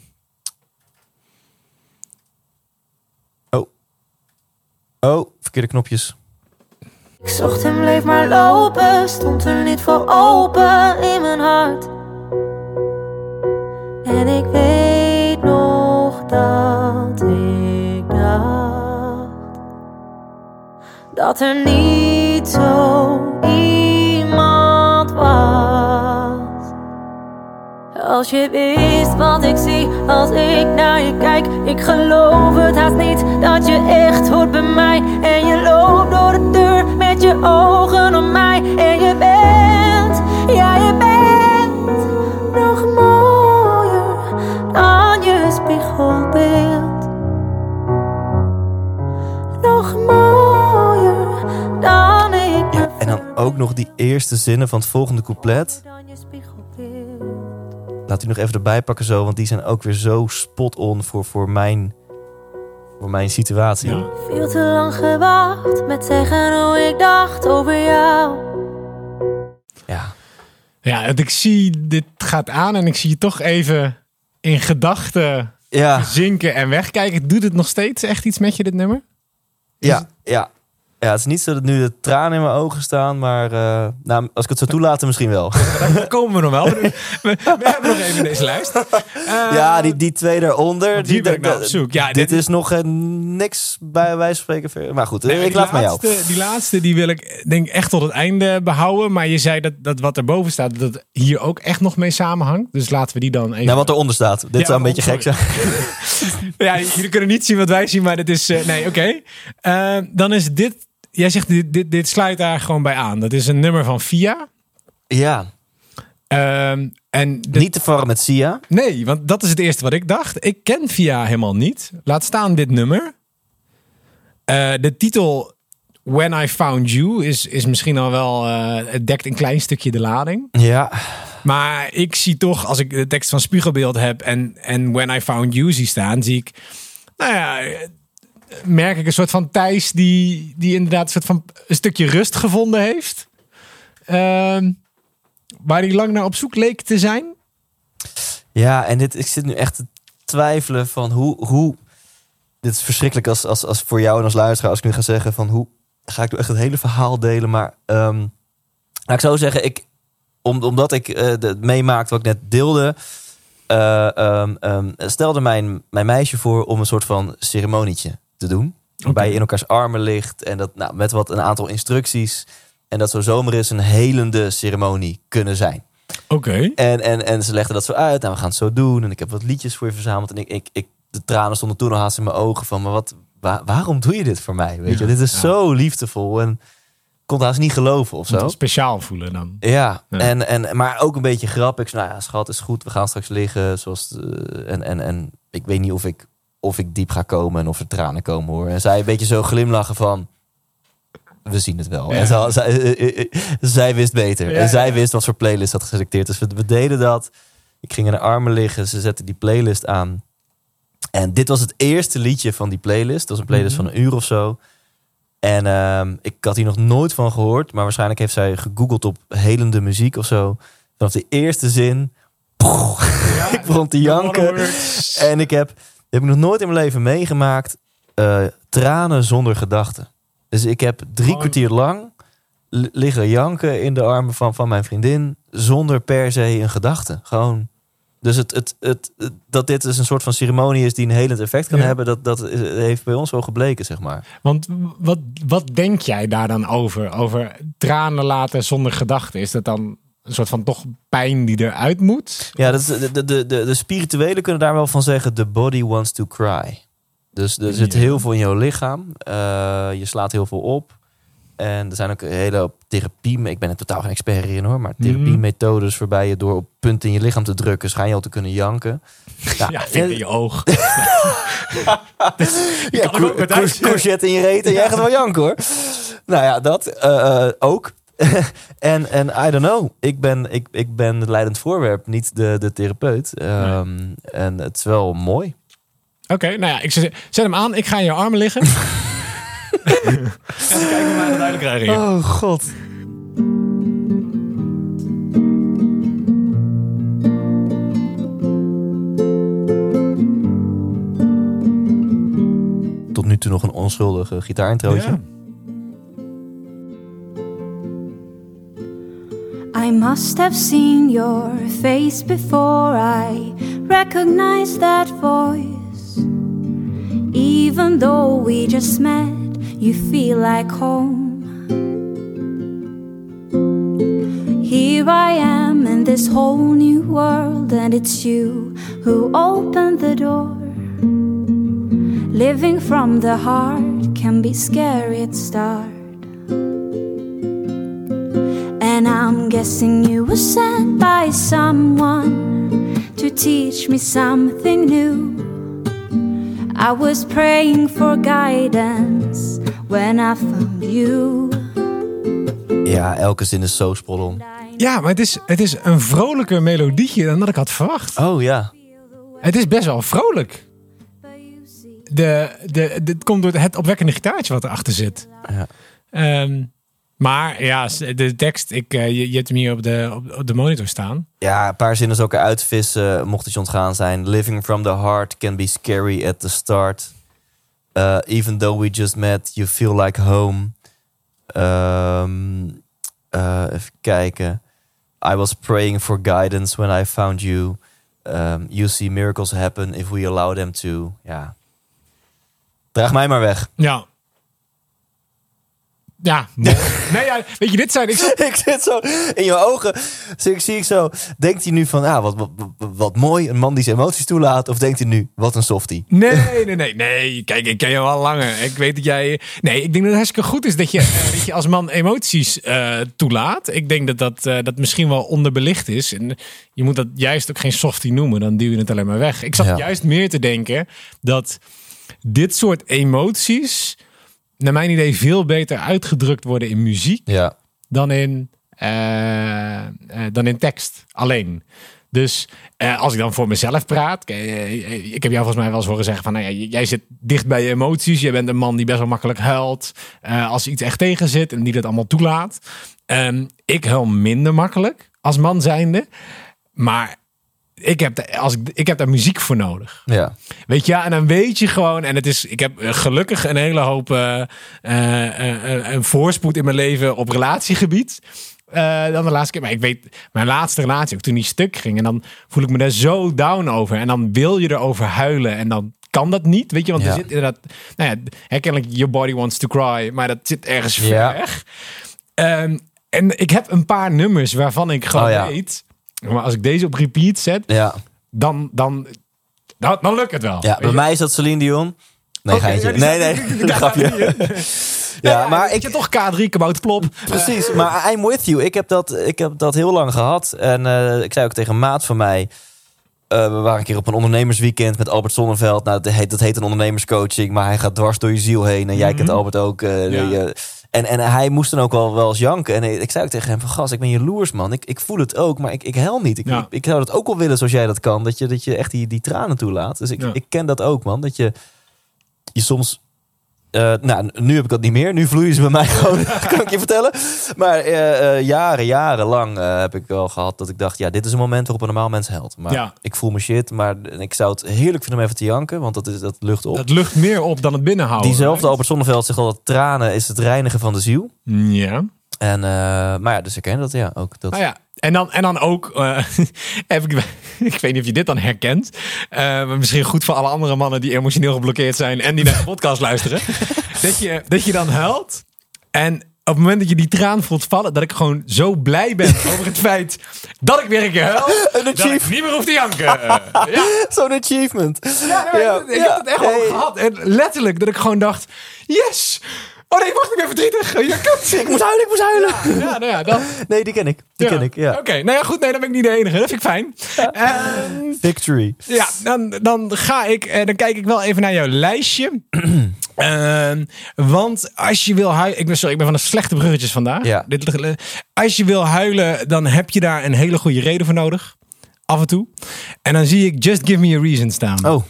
Oh, verkeerde knopjes. Ik zocht en bleef maar lopen, stond er niet voor open in mijn hart. En ik weet nog dat ik dacht dat er niet zo iemand was. Als je wist wat ik zie als ik naar je kijk, ik geloof het haast niet dat je echt hoort bij mij. En je loopt door de deur met je ogen op mij. En je bent, ja je bent nog mooier dan je spiegelbeeld. Nog mooier dan ik en dan ook nog die eerste zinnen van het volgende couplet. Laat u nog even erbij pakken zo, want die zijn ook weer zo spot on voor, voor, mijn, voor mijn situatie. Ja. Veel te lang gewacht met zeggen hoe ik dacht over jou. Ja. Ja, want ik zie, dit gaat aan en ik zie je toch even in gedachten Ja, zinken en wegkijken. Doet het nog steeds echt iets met je, dit nummer? ja, ja. Ja, het is niet zo dat nu de tranen in mijn ogen staan, maar eh, nou, als ik het zo toelaten, misschien wel. Daar komen we nog wel. We, we hebben nog even deze lijst. Eh, ja, die, die twee daaronder. Die, ben ik op zoek. Ja, dit, dit- is nog eh, niks bij wijze van spreken. Maar goed, nee, ik laat met jou. Die laatste die wil ik denk echt tot het einde behouden. Maar je zei dat, dat wat erboven staat, dat hier ook echt nog mee samenhangt. Dus laten we die dan even... Nou, wat eronder staat. Dit Ja, zou een beetje gek zijn. Ja, jullie kunnen niet zien wat wij zien, maar dit is... nee, oké. Dan is dit... Jij zegt, dit, dit, dit sluit daar gewoon bij aan. Dat is een nummer van Via. Ja, Ehm, en de- niet te verwarren met Sia. Nee, want dat is het eerste wat ik dacht. Ik ken Via helemaal niet. Laat staan dit nummer. Eh, de titel When I Found You is, is misschien al wel... eh, het dekt een klein stukje de lading. Ja, Maar ik zie toch, als ik de tekst van Spiegelbeeld heb... en, en When I Found You zie staan, zie ik... Nou ja, merk ik een soort van Thijs... die, die inderdaad een soort van een stukje rust gevonden heeft. Ehm, waar hij lang naar op zoek leek te zijn. ja en dit, ik zit nu echt te twijfelen van hoe... hoe dit is verschrikkelijk als, als, als voor jou en als luisteraar als ik nu ga zeggen van hoe ga ik nu echt het hele verhaal delen. Maar ehm laat ik zo zeggen, ik, om, omdat ik eh, het meemaakte wat ik net deelde, eh, ehm, stelde mijn, mijn meisje voor om een soort van ceremonietje te doen. Waarbij je in elkaars armen ligt en dat nou, met wat een aantal instructies. En dat zo zomer is een helende ceremonie kunnen zijn. Oké. En, en, en ze legden dat zo uit. Nou, we gaan het zo doen. En ik heb wat liedjes voor je verzameld. En ik, ik, ik, de tranen stonden toen al haast in mijn ogen van... maar wat, wa- waarom doe je dit voor mij? Weet je, Ja, dit is ja. zo liefdevol. En ik kon haast niet geloven of zo. Speciaal voelen dan. Ja, Ja. En, en, maar ook een beetje grappig. Nou ja, schat, is goed. We gaan straks liggen. Zoals, eh, en, en, en ik weet niet of ik, of ik diep ga komen en of er tranen komen hoor. En zij een beetje zo glimlachen van... We zien het wel. Ja. En zij, zij, eh, eh, eh, zij wist beter. Ja, en zij ja. wist wat voor playlist had geselecteerd. Dus we, we deden dat. Ik ging in de armen liggen. Ze zette die playlist aan. En dit was het eerste liedje van die playlist. Dat was een playlist Mhm. van een uur of zo. En ehm, ik had hier nog nooit van gehoord. Maar waarschijnlijk heeft zij gegoogeld op helende muziek of zo. Vanaf de eerste zin. ik begon te janken. En ik heb, heb ik nog nooit in mijn leven meegemaakt. eh, tranen zonder gedachten. Dus ik heb drie kwartier lang li- liggen janken in de armen van, van mijn vriendin. Zonder per se een gedachte. Gewoon. Dus het, het, het, het- dat dit dus een soort van ceremonie is die een helend effect kan Ja. hebben. Dat, dat is- heeft bij ons wel gebleken, zeg maar. Want wat, wat denk jij daar dan over? Over tranen laten zonder gedachten? Is dat dan een soort van toch pijn die eruit moet? Ja, dat is, de, de, de, de, spirituelen kunnen daar wel van zeggen: the body wants to cry. Dus er zit Ja. heel veel in jouw lichaam. Eh, je slaat heel veel op. En er zijn ook een hele hoop therapie. Ik ben er totaal geen expert in hoor. Maar Mhm. therapiemethodes waarbij je door op punten in je lichaam te drukken, schijn je al te kunnen janken. Ja, vind in je oog. Ja, kan ook cour- met cour- ijs. courgette in je reet en jij gaat wel janken hoor. Nou ja, dat eh, eh, ook. en, en I don't know. Ik ben, ik, ik ben het leidend voorwerp, niet de, de therapeut. Ehm, En het is wel mooi. Oké, nou ja, ik zet zet hem aan. Ik ga in je armen liggen. en dan kijken we naar de duidelijk krijgen. hier. Oh god. Tot nu toe nog een onschuldige gitaarintrootje. Ja. I must have seen your face before I recognized that voice. Even though we just met, you feel like home. Here I am in this whole new world, and it's you who opened the door. Living from the heart can be scary at start. And I'm guessing you were sent by someone to teach me something new. I was praying for guidance when I found you. Ja, elke zin is zo spot on. Ja, maar het is, het is een vrolijker melodietje dan dat ik had verwacht. Oh ja. Het is best wel vrolijk. De, de, dit komt door het opwekkende gitaartje wat erachter zit. Ja. Ehm, maar ja, de tekst, ik, eh, je, je hebt hem hier op de, op, op de monitor staan. Ja, een paar zinnen ook eruit vissen, mocht het je ontgaan zijn. Living from the heart can be scary at the start. Uh, even though we just met, you feel like home. Ehm, eh, even kijken. I was praying for guidance when I found you. Um, you see miracles happen if we allow them to. Ja. Draag mij maar weg. Ja. Ja, mooi. nee, ja, weet je, dit zijn... Ik, ik zit zo in je ogen. Zie ik, zie ik zo. Denkt hij nu van, ah, wat, wat, wat, mooi, een man die zijn emoties toelaat? Of denkt hij nu, wat een softie? Nee, nee, nee, nee. Kijk, ik ken je al langer. Ik weet dat jij. Nee, ik denk dat het hartstikke goed is dat je, eh, dat je als man emoties eh, toelaat. Ik denk dat dat, eh, dat misschien wel onderbelicht is. En je moet dat juist ook geen softie noemen, dan duw je het alleen maar weg. Ik zat Ja. juist meer te denken dat dit soort emoties, naar mijn idee, veel beter uitgedrukt worden in muziek Ja. dan in, eh, eh, dan in tekst alleen. Dus eh, als ik dan voor mezelf praat, ik heb jou volgens mij wel eens horen zeggen van, nou ja, jij zit dicht bij je emoties, je bent een man die best wel makkelijk huilt eh, als iets echt tegen zit en die dat allemaal toelaat. Ehm, ik huil minder makkelijk als man zijnde, maar ik heb, daar- als ik, ik heb daar muziek voor nodig. Ja. Weet je, ja, en dan weet je gewoon, en het is, ik heb eh, gelukkig een hele hoop eh, een voorspoed in mijn leven op relatiegebied. dan de laatste keer. Maar ik weet, mijn laatste relatie, ook toen die stuk ging, en dan voel ik me daar zo down over. En dan wil je erover huilen, en dan kan dat niet. Weet je, want Ja. er zit inderdaad, nou ja, herkennelijk, your body wants to cry, maar dat zit ergens ver Ja. weg. Ehm, en ik heb een paar nummers waarvan ik gewoon Oh ja. weet, maar als ik deze op repeat zet, Ja. dan, dan, dan, dan lukt het wel. Ja, bij je? mij is dat Celine Dion. Nee, ja, die nee, nee, die- grapje. Ja, maar ik je toch K3 kabouter plop. Precies, maar I'm with you. Ik heb dat, ik heb dat heel lang gehad. En eh, ik zei ook tegen een maat van mij... eh, we waren een keer op een ondernemersweekend met Albert Sonneveld. Nou, dat heet, dat heet een ondernemerscoaching, maar hij gaat dwars door je ziel heen. En jij kent Albert ook. eh, Ja. je- en, en hij moest dan ook wel, wel eens janken. En ik zei ook tegen hem van... Gas, ik ben jaloers, man. Ik, ik voel het ook, maar ik, ik hel niet. Ik, Ja. ik, ik zou dat ook wel willen zoals jij dat kan. Dat je, dat je echt die, die tranen toelaat. Dus ik, Ja. ik ken dat ook, man. Dat je, je soms... eh, nou, nu heb ik dat niet meer. Nu vloeien ze bij mij gewoon, kan ik je vertellen. Maar eh, jaren, jarenlang eh, heb ik wel gehad dat ik dacht... ja, dit is een moment waarop een normaal mens helpt. Maar Ja. ik voel me shit. Maar ik zou het heerlijk vinden om even te janken. Want dat, is, dat lucht op. Dat lucht meer op dan het binnenhouden. Diezelfde Albert Zonneveld zegt al tranen is het reinigen van de ziel. Ja. En, maar ja, dus ik ken dat, ja. Ook dat. Nou ja, en dan, en dan ook, eh, heb ik, ik weet niet of je dit dan herkent, eh, maar misschien goed voor alle andere mannen die emotioneel geblokkeerd zijn en die naar de podcast luisteren, dat je, dat je dan huilt en op het moment dat je die traan voelt vallen, dat ik gewoon zo blij ben over het feit dat ik weer een keer huil, dat ik niet meer hoef te janken. ja, Zo'n achievement. ja, nee, ik heb het echt wel Hey. gehad. En letterlijk dat ik gewoon dacht, yes! Oh nee, wacht, ik ben verdrietig. Ja, kut. Ik moest huilen, ik moest huilen. Ja, nou ja, dat, Nee, die ken ik. Die ja. ken ik, ja. Oké, nou ja, goed. Nee, dan ben ik niet de enige. Dat vind ik fijn. Ehm, Victory. ja, dan, dan ga ik, eh, dan kijk ik wel even naar jouw lijstje. Ehm, want als je wil huilen, ik ben sorry, ik ben van de slechte bruggetjes vandaag. Ja. Dit, als je wil huilen, dan heb je daar een hele goede reden voor nodig. Af en toe. En dan zie ik Just Give Me a Reason staan. Oh,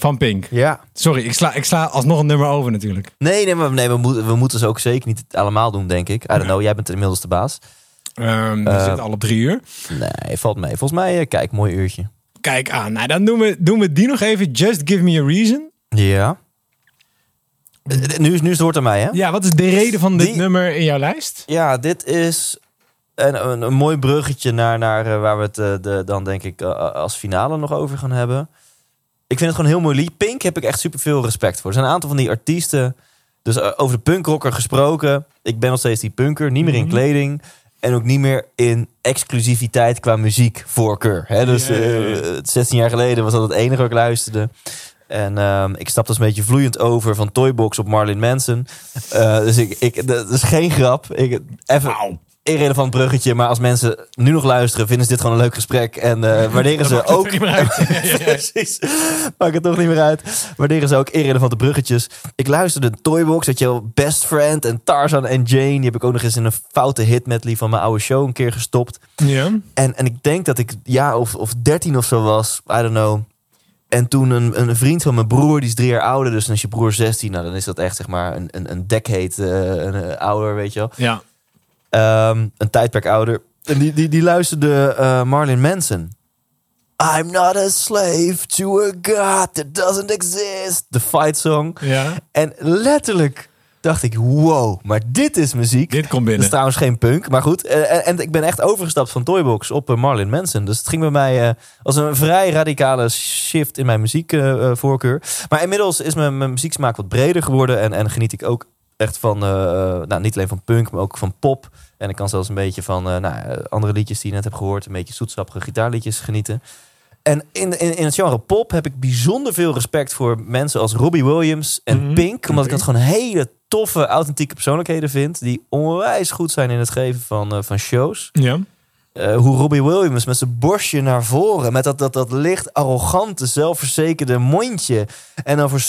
Van Pink. ja. Sorry, ik sla, ik sla alsnog een nummer over natuurlijk. Nee, nee, maar, nee we, moeten, we moeten ze ook zeker niet allemaal doen, denk ik. I don't know, jij bent inmiddels de baas. Ehm we Eh. zitten al op drie uur. Nee, valt mee. Volgens mij, eh, kijk, mooi uurtje. Kijk aan. Nou, dan doen we, doen we die nog even. Just Give Me a Reason. Ja. Eh, Nu is, nu is het woord aan mij, hè? Ja, wat is de reden van dit Die- nummer in jouw lijst? Ja, dit is een, een, een mooi bruggetje naar, naar waar we het de, dan denk ik als finale nog over gaan hebben. Ik vind het gewoon heel mooi lied. Pink heb ik echt super veel respect voor. Er zijn een aantal van die artiesten. Dus eh, over de punkrocker gesproken. Ik ben nog steeds die punker. Niet meer in kleding. En ook niet meer in exclusiviteit qua muziekvoorkeur. Hè? Dus Ja, ja, ja. eh, 16 jaar geleden was dat het enige wat ik luisterde. En ehm, ik stap dus een beetje vloeiend over van Toybox op Marlin Manson. Eh, dus ik, ik, dat is geen grap. Ik, even irrelevant bruggetje. Maar als mensen nu nog luisteren, vinden ze dit gewoon een leuk gesprek. En eh, waarderen ze het ook... niet meer uit. Precies. Maakt het toch niet meer uit. Waarderen ze ook irrelevante bruggetjes. Ik luisterde Toybox, dat je wel Best Friend en Tarzan en Jane. Die heb ik ook nog eens in een foute hit medley van mijn oude show een keer gestopt. Ja. En, en ik denk dat ik ja of, of 13 of zo was. I don't know. En toen een, een vriend van mijn broer, die is drie jaar ouder. Dus is je broer 16. Nou, dan is dat echt zeg maar een, een, een decade eh, een, eh, ouder, weet je wel. Ja. Ehm, een tijdperk ouder. En die, die, die luisterde eh, Marlon Manson. I'm not a slave to a god that doesn't exist. De fight song. Ja. En letterlijk dacht ik, wow, maar dit is muziek. Dit komt Dat binnen. is trouwens geen punk, maar goed. Eh, En, en ik ben echt overgestapt van Toybox op eh, Marlon Manson. Dus het ging bij mij eh, als een vrij radicale shift in mijn muziekvoorkeur. maar inmiddels is mijn, mijn muzieksmaak wat breder geworden. En, en geniet ik ook echt van, eh, nou, niet alleen van punk, maar ook van pop. En ik kan zelfs een beetje van eh, nou, eh, andere liedjes die je net hebt gehoord. Een beetje zoetsappige gitaarliedjes genieten. En in, in, in het genre pop heb ik bijzonder veel respect voor mensen als Robbie Williams en Mhm, Pink. Omdat ik dat gewoon hele toffe, authentieke persoonlijkheden vind. Die onwijs goed zijn in het geven van, eh, van shows. Ja. Eh, hoe Robbie Williams met zijn borstje naar voren. Met dat, dat, dat licht arrogante, zelfverzekerde mondje. En dan voor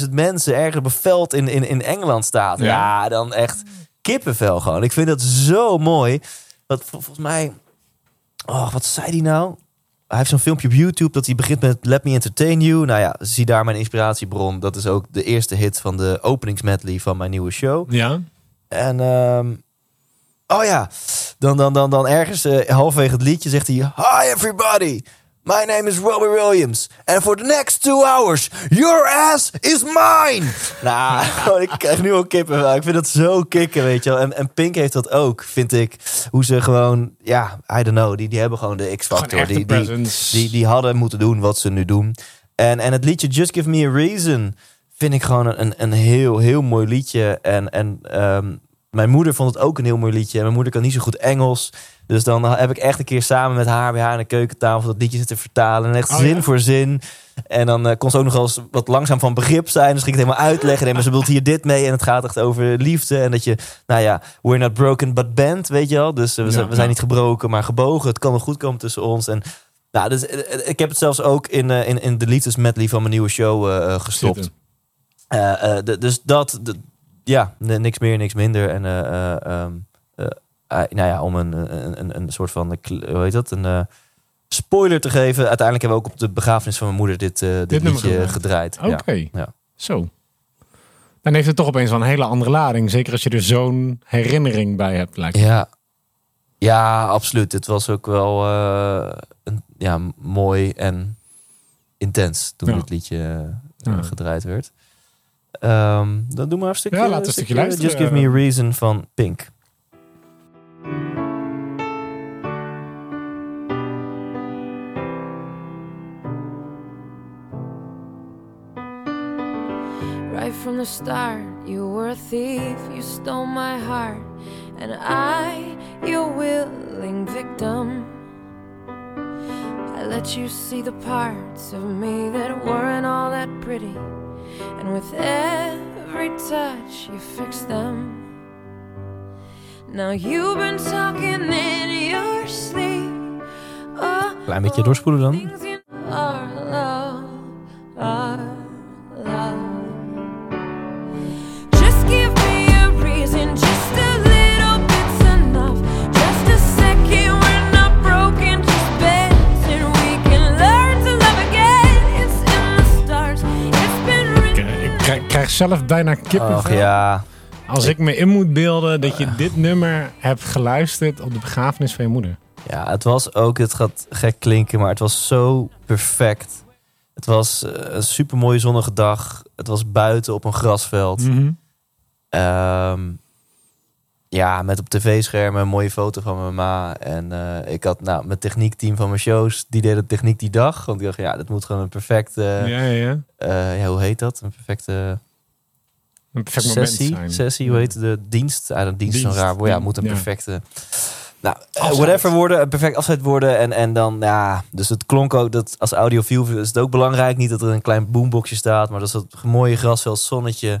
70.000 mensen ergens op een veld in, in, in Engeland staat. Ja. Ja. dan echt kippenvel gewoon. Ik vind dat zo mooi. Dat vol- volgens mij... Oh, wat zei hij nou? Hij heeft zo'n filmpje op YouTube dat hij begint met Let Me Entertain You. Nou ja, zie daar mijn inspiratiebron. Dat is ook de eerste hit van de openingsmedley van mijn nieuwe show. Ja. En ehm, oh ja, dan, dan, dan, dan ergens eh, halverwege het liedje zegt hij: Hi everybody, my name is Robbie Williams. And for the next two hours, your ass is mine. nou, ik krijg nu al kippen. Ik vind dat zo kicken, weet je wel. En, en Pink heeft dat ook, vind ik. Hoe ze gewoon, ja, I don't know, die, die hebben gewoon de X-factor. Die, die, die, die hadden moeten doen wat ze nu doen. En, en het liedje Just Give Me a Reason vind ik gewoon een, een heel, heel mooi liedje. En, en ehm, mijn moeder vond het ook een heel mooi liedje. En mijn moeder kan niet zo goed Engels. Dus dan heb ik echt een keer samen met haar bij haar aan de keukentafel dat liedje zitten vertalen. En echt Oh, zin ja? voor zin. En dan eh, kon ze ook nog wel eens wat langzaam van begrip zijn. Dus ging ik het helemaal uitleggen. Nee, maar ze bedoelt hier dit mee. En het gaat echt over liefde. En dat je, nou ja, we're not broken but bent, weet je wel. Dus eh, we, Ja, zijn, we zijn ja. niet gebroken, maar gebogen. Het kan nog goed komen tussen ons. En nou, dus, eh, ik heb het zelfs ook in, in, in de liefdes medley van mijn nieuwe show gestopt. Dus dat, ja, niks meer, niks minder. En eh, nou ja, om een, een, een, een soort van, hoe heet dat, een spoiler te geven. Uiteindelijk hebben we ook op de begrafenis van mijn moeder dit, dit, liedje gedraaid. Oké, Ja. ja. zo. Dan heeft het toch opeens wel een hele andere lading. Zeker als je er zo'n herinnering bij hebt. Lijkt me. Ja. ja, absoluut. Het was ook wel een, ja, mooi en intens toen Ja. dit liedje gedraaid werd. Ehm, dan doen we maar een stukje, Ja, laten we een stukje luisteren. Just Give Me a Reason van Pink. Right from the start, you were a thief, you stole my heart, and I, your willing victim. I let you see the parts of me that weren't all that pretty, and with every touch, you fix them. Now you've been talking in your sleep. Oh, Klein beetje doorspoelen dan. Zelf bijna kippenvel. Ach ja. Als ik me in moet beelden dat je dit nummer hebt geluisterd op de begrafenis van je moeder. Ja, het was ook, het gaat gek klinken, maar het was zo perfect. Het was eh, een super mooie zonnige dag. Het was buiten op een grasveld. Mhm. Ehm, ja, met op tv-schermen een mooie foto van mijn ma. En eh, ik had nou, mijn techniekteam van mijn shows, die deden techniek die dag. Want ik dacht, ja, dit moet gewoon een perfecte, ja, ja, ja. eh, ja, hoe heet dat? Een perfecte Een perfect moment sessie. zijn. Sessie, hoe heet de dienst? Ja, een dienst is Dienst. zo'n raar woord. Ja, moet een Ja. perfecte... Nou, eh, Afscheid. whatever worden, een perfect afscheid worden. En, en dan, ja, dus het klonk ook dat als audiofiel is het ook belangrijk. Niet dat er een klein boomboxje staat, maar dat is dat mooie grasveld, zonnetje.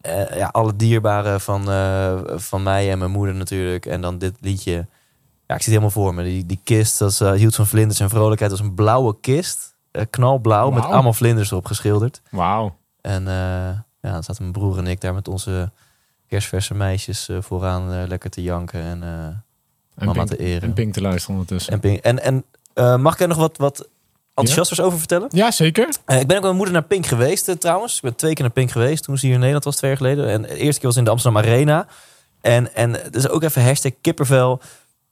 Eh, ja, alle dierbaren van, eh, van mij en mijn moeder natuurlijk. En dan dit liedje. Ja, ik zie het helemaal voor me. Die, die kist, dat is, hield van vlinders en vrolijkheid. Dat was een blauwe kist. knalblauw, met allemaal vlinders erop geschilderd. Wauw. En ja, dan zaten mijn broer en ik daar met onze kerstverse meisjes eh, vooraan eh, lekker te janken en, eh, En mama Pink, te eren. en Pink te luisteren ondertussen. En, Pink. en, en mag ik er nog wat, wat enthousiasters over vertellen? Ja, zeker. Ik ben ook met mijn moeder naar Pink geweest trouwens. Ik ben twee keer naar Pink geweest toen ze hier in Nederland was, twee jaar geleden. En de eerste keer was in de Amsterdam Arena. En, en het is ook even hashtag kippervel.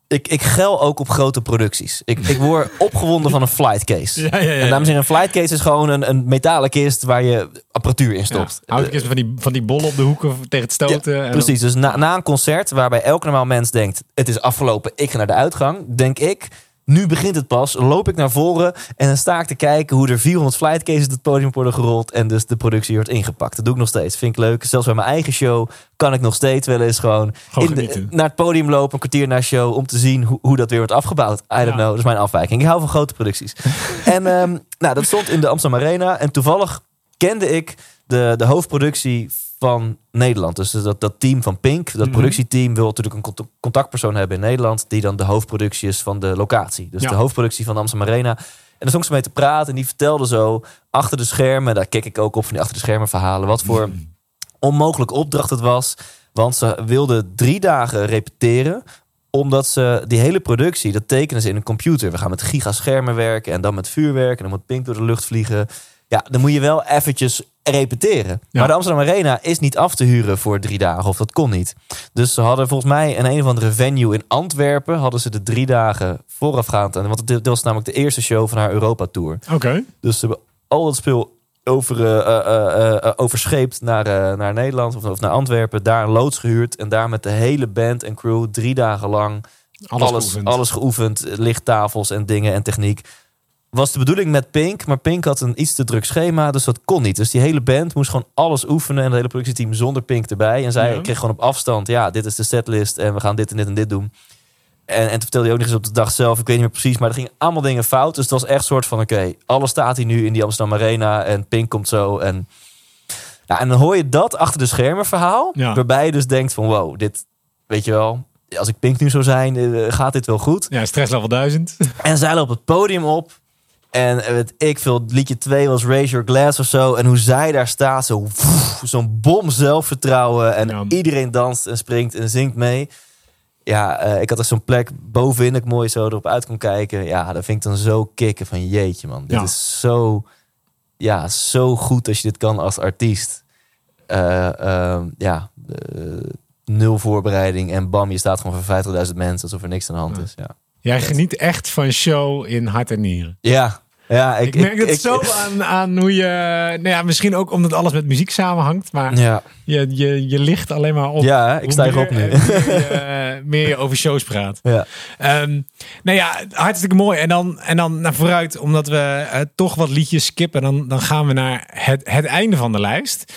Ik, ik gel ook op grote producties. Ik, ik word opgewonden van een flight case. Ja, ja, ja. En dames en heren, een flight case is gewoon een, een metalen kist waar je apparatuur in stopt. Ja, houd van die, van die bollen op de hoeken tegen het stoten. en Precies, dus na, na een concert waarbij elk normaal mens denkt... het is afgelopen, ik ga naar de uitgang, denk ik... nu begint het pas, loop ik naar voren... en dan sta ik te kijken hoe er 400 flightcases het podium worden gerold... en dus de productie wordt ingepakt. Dat doe ik nog steeds, vind ik leuk. Zelfs bij mijn eigen show kan ik nog steeds wel eens gewoon... De- naar het podium lopen, een kwartier na show... om te zien hoe, hoe dat weer wordt afgebouwd. I don't Ja. know, dat is mijn afwijking. Ik hou van grote producties. en ehm, nou, dat stond in de Amsterdam Arena... en toevallig kende ik de, de hoofdproductie van Nederland. Dus dat, dat team van Pink, dat Mhm. productieteam, wil natuurlijk een cont- contactpersoon hebben in Nederland. die dan de hoofdproductie is van de locatie. Dus Ja. de hoofdproductie van de Amsterdam Arena. En daar stond ze mee te praten en die vertelde zo achter de schermen. daar kijk ik ook op van die achter de schermen verhalen. wat voor onmogelijke opdracht het was. Want ze wilden drie dagen repeteren omdat ze die hele productie, dat tekenen ze in een computer. We gaan met gigaschermen werken en dan met vuurwerk. En dan moet Pink door de lucht vliegen. Ja, dan moet je wel eventjes repeteren. Ja. Maar de Amsterdam Arena is niet af te huren voor drie dagen. Of dat kon niet. Dus ze hadden volgens mij in een of andere venue in Antwerpen... hadden ze de drie dagen voorafgaand. Want dit was namelijk de eerste show van haar Europa-tour. Oké. Dus ze hebben al dat spul over, eh, eh, eh, overscheept naar, naar Nederland of, of naar Antwerpen. Daar een loods gehuurd. En daar met de hele band en crew drie dagen lang Alles, alles, geoefend. alles geoefend. Lichttafels en dingen en techniek. Was de bedoeling met Pink, maar Pink had een iets te druk schema, dus dat kon niet. Dus die hele band moest gewoon alles oefenen en het hele productieteam zonder Pink erbij. En zij Ja. kreeg gewoon op afstand, ja, dit is de setlist en we gaan dit en dit en dit doen. En, en toen vertelde hij ook nog eens op de dag zelf, ik weet niet meer precies, maar er gingen allemaal dingen fout. Dus het was echt een soort van, oké, alles staat hier nu in die Amsterdam Arena en Pink komt zo. En, nou, en dan hoor je dat achter de schermen verhaal, Ja. waarbij je dus denkt van, wow, dit, weet je wel, als ik Pink nu zou zijn, eh, gaat dit wel goed. Ja, stress level 1000. En zij loopt het podium op. En eh, weet ik veel, liedje 2 was Raise Your Glass of zo. En hoe zij daar staat, zo zo'n bom zelfvertrouwen. En Ja. iedereen danst en springt en zingt mee. Ja, eh, ik had er zo'n plek bovenin dat ik mooi zo erop uit kon kijken. Ja, dat vind ik dan zo kicken van jeetje man. Dit Ja. is zo, ja, zo goed als je dit kan als artiest. Eh, ehm, ja, nul voorbereiding en bam, je staat gewoon voor 50.000 mensen alsof er niks aan de hand Ja. is. Ja. Jij geniet echt van show in hart en nieren. Ja, ja ik, Ik merk het ik- zo aan, aan hoe je... Nou ja, misschien ook omdat alles met muziek samenhangt. Maar Ja, je, je, je ligt alleen maar op. ja ik stijg meer- op nu. Meer, eh, meer je over shows praat. ja. Ehm, nou ja, hartstikke mooi. En dan, en dan naar vooruit, omdat we eh, toch wat liedjes skippen. Dan, dan gaan we naar het, het einde van de lijst.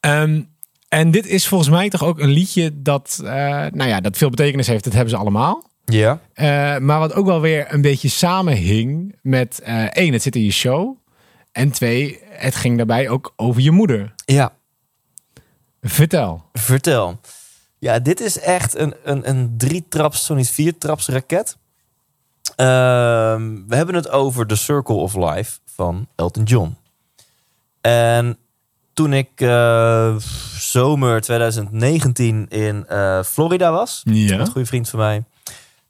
Ehm, en dit is volgens mij toch ook een liedje dat, eh, nou ja, dat veel betekenis heeft. Dat hebben ze allemaal. Ja, Eh, maar wat ook wel weer een beetje samenhing met eh, één, het zit in je show. En twee, het ging daarbij ook over je moeder. ja, Vertel. vertel. Ja, dit is echt een, een, een drie-traps, zo niet vier-traps raket. Ehm, we hebben het over The Circle of Life van Elton John. En toen ik eh, zomer 2019 in Florida was, Ja. een goede vriend van mij.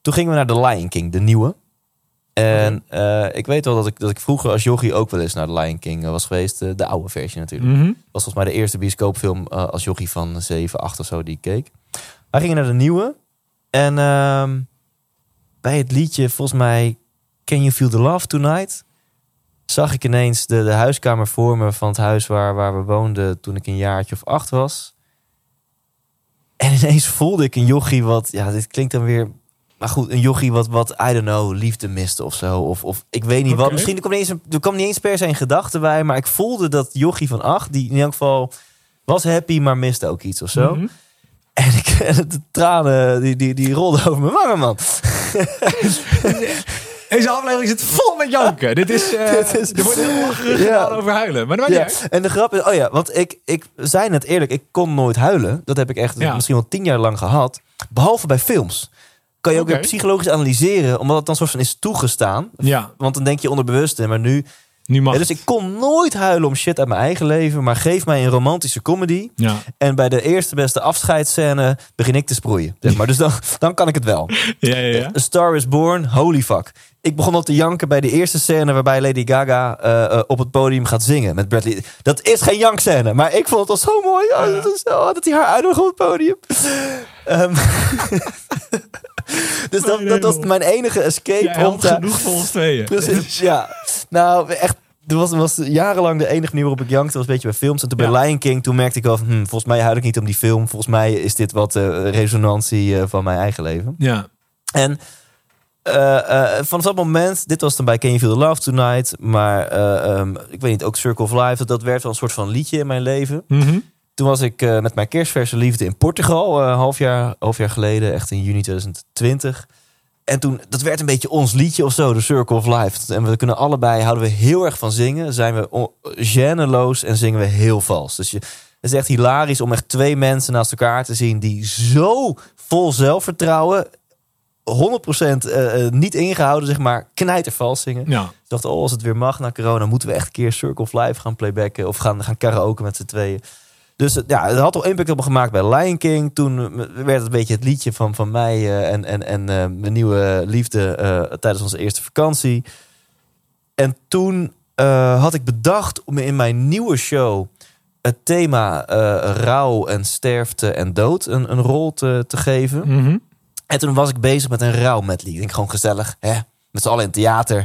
Toen gingen we naar The Lion King, de nieuwe. En eh, ik weet wel dat ik, dat ik vroeger als jochie ook wel eens naar The Lion King eh, was geweest. eh, de oude versie natuurlijk. Mhm. was volgens mij de eerste bioscoopfilm als jochie van 7, 8 of zo die ik keek. Wij gingen naar de nieuwe. En ehm, bij het liedje, volgens mij, Can You Feel the Love Tonight? Zag ik ineens de, de huiskamer voor me van het huis waar, waar we woonden toen ik een jaartje of acht was. En ineens voelde ik een jochie wat, ja, dit klinkt dan weer, maar goed, een jochie wat, wat I don't know, liefde miste of zo. Of, of ik weet niet wat. Misschien er kwam, niet eens, een- er kwam niet eens per se een gedachte bij, maar ik voelde dat jochie van acht, die in elk geval was happy, maar miste ook iets of zo. Mhm. En ik, de tranen, die, die, die rolden over mijn wangen, man. Deze aflevering zit vol met janken. Dit is, eh, Dit is- er wordt heel lacherig Ja. over huilen. Maar dat Ja, en de grap is, oh ja, want ik, ik zei net eerlijk, ik kon nooit huilen. Dat heb ik echt Ja. misschien wel tien jaar lang gehad. Behalve bij films. Kan je ook weer psychologisch analyseren, omdat het dan soort van is toegestaan. Ja, Want dan denk je onderbewust, maar nu... nu mag Ja, dus ik kon nooit huilen om shit uit mijn eigen leven, maar geef mij een romantische comedy. Ja. En bij de eerste beste afscheidsscène begin ik te sproeien. Zeg maar. Dus dan, dan kan ik het wel. Ja, ja, ja. A Star is Born, holy fuck. Ik begon al te janken bij de eerste scène waarbij Lady Gaga eh, eh, op het podium gaat zingen met Bradley. Dat is geen jankscène, maar ik vond het al zo mooi. Oh, dat, is, oh, dat hij haar uitnodigt op het podium. Ehm, dus dat, was mijn enige escape. Jij om te, genoeg voor ons tweeën. Precies, ja. Nou, echt. Dat was, was jarenlang de enige manier waarop ik jankte. was een beetje bij films. En toen bij. Lion King, toen merkte ik al van... Hm, volgens mij huil ik niet om die film. Volgens mij is dit wat eh, resonantie eh, van mijn eigen leven. Ja. En eh, vanaf dat moment, dit was dan bij Can You Feel the Love Tonight. Maar eh, ehm, ik weet niet, ook Circle of Life. Dat, dat werd wel een soort van liedje in mijn leven. Mhm. Toen was ik eh, met mijn kerstverse liefde in Portugal. eh, een half, jaar, half jaar geleden, echt in juni 2020. En toen, dat werd een beetje ons liedje of zo, de Circle of Life. En we kunnen allebei, houden we heel erg van zingen. Zijn we gêneloos en zingen we heel vals. Dus je, het is echt hilarisch om echt twee mensen naast elkaar te zien... die zo vol zelfvertrouwen, 100% eh, eh, niet ingehouden, zeg maar, knijtervals zingen. Ja. Ik dacht, oh, als het weer mag na corona, moeten we echt een keer Circle of Life gaan playbacken. Of gaan, gaan karaoke met z'n tweeën. Dus het- ja, het had al impact op me gemaakt bij Lion King. Toen eh, werd het een beetje het liedje van, van mij eh, en, en, en eh, mijn nieuwe liefde tijdens onze eerste vakantie. En toen had ik bedacht om in mijn nieuwe show het thema rouw en sterfte en dood een, een rol te, te geven. Mhm. En toen was ik bezig met een rouw medley. Ik denk gewoon gezellig, hè? Met z'n allen in het theater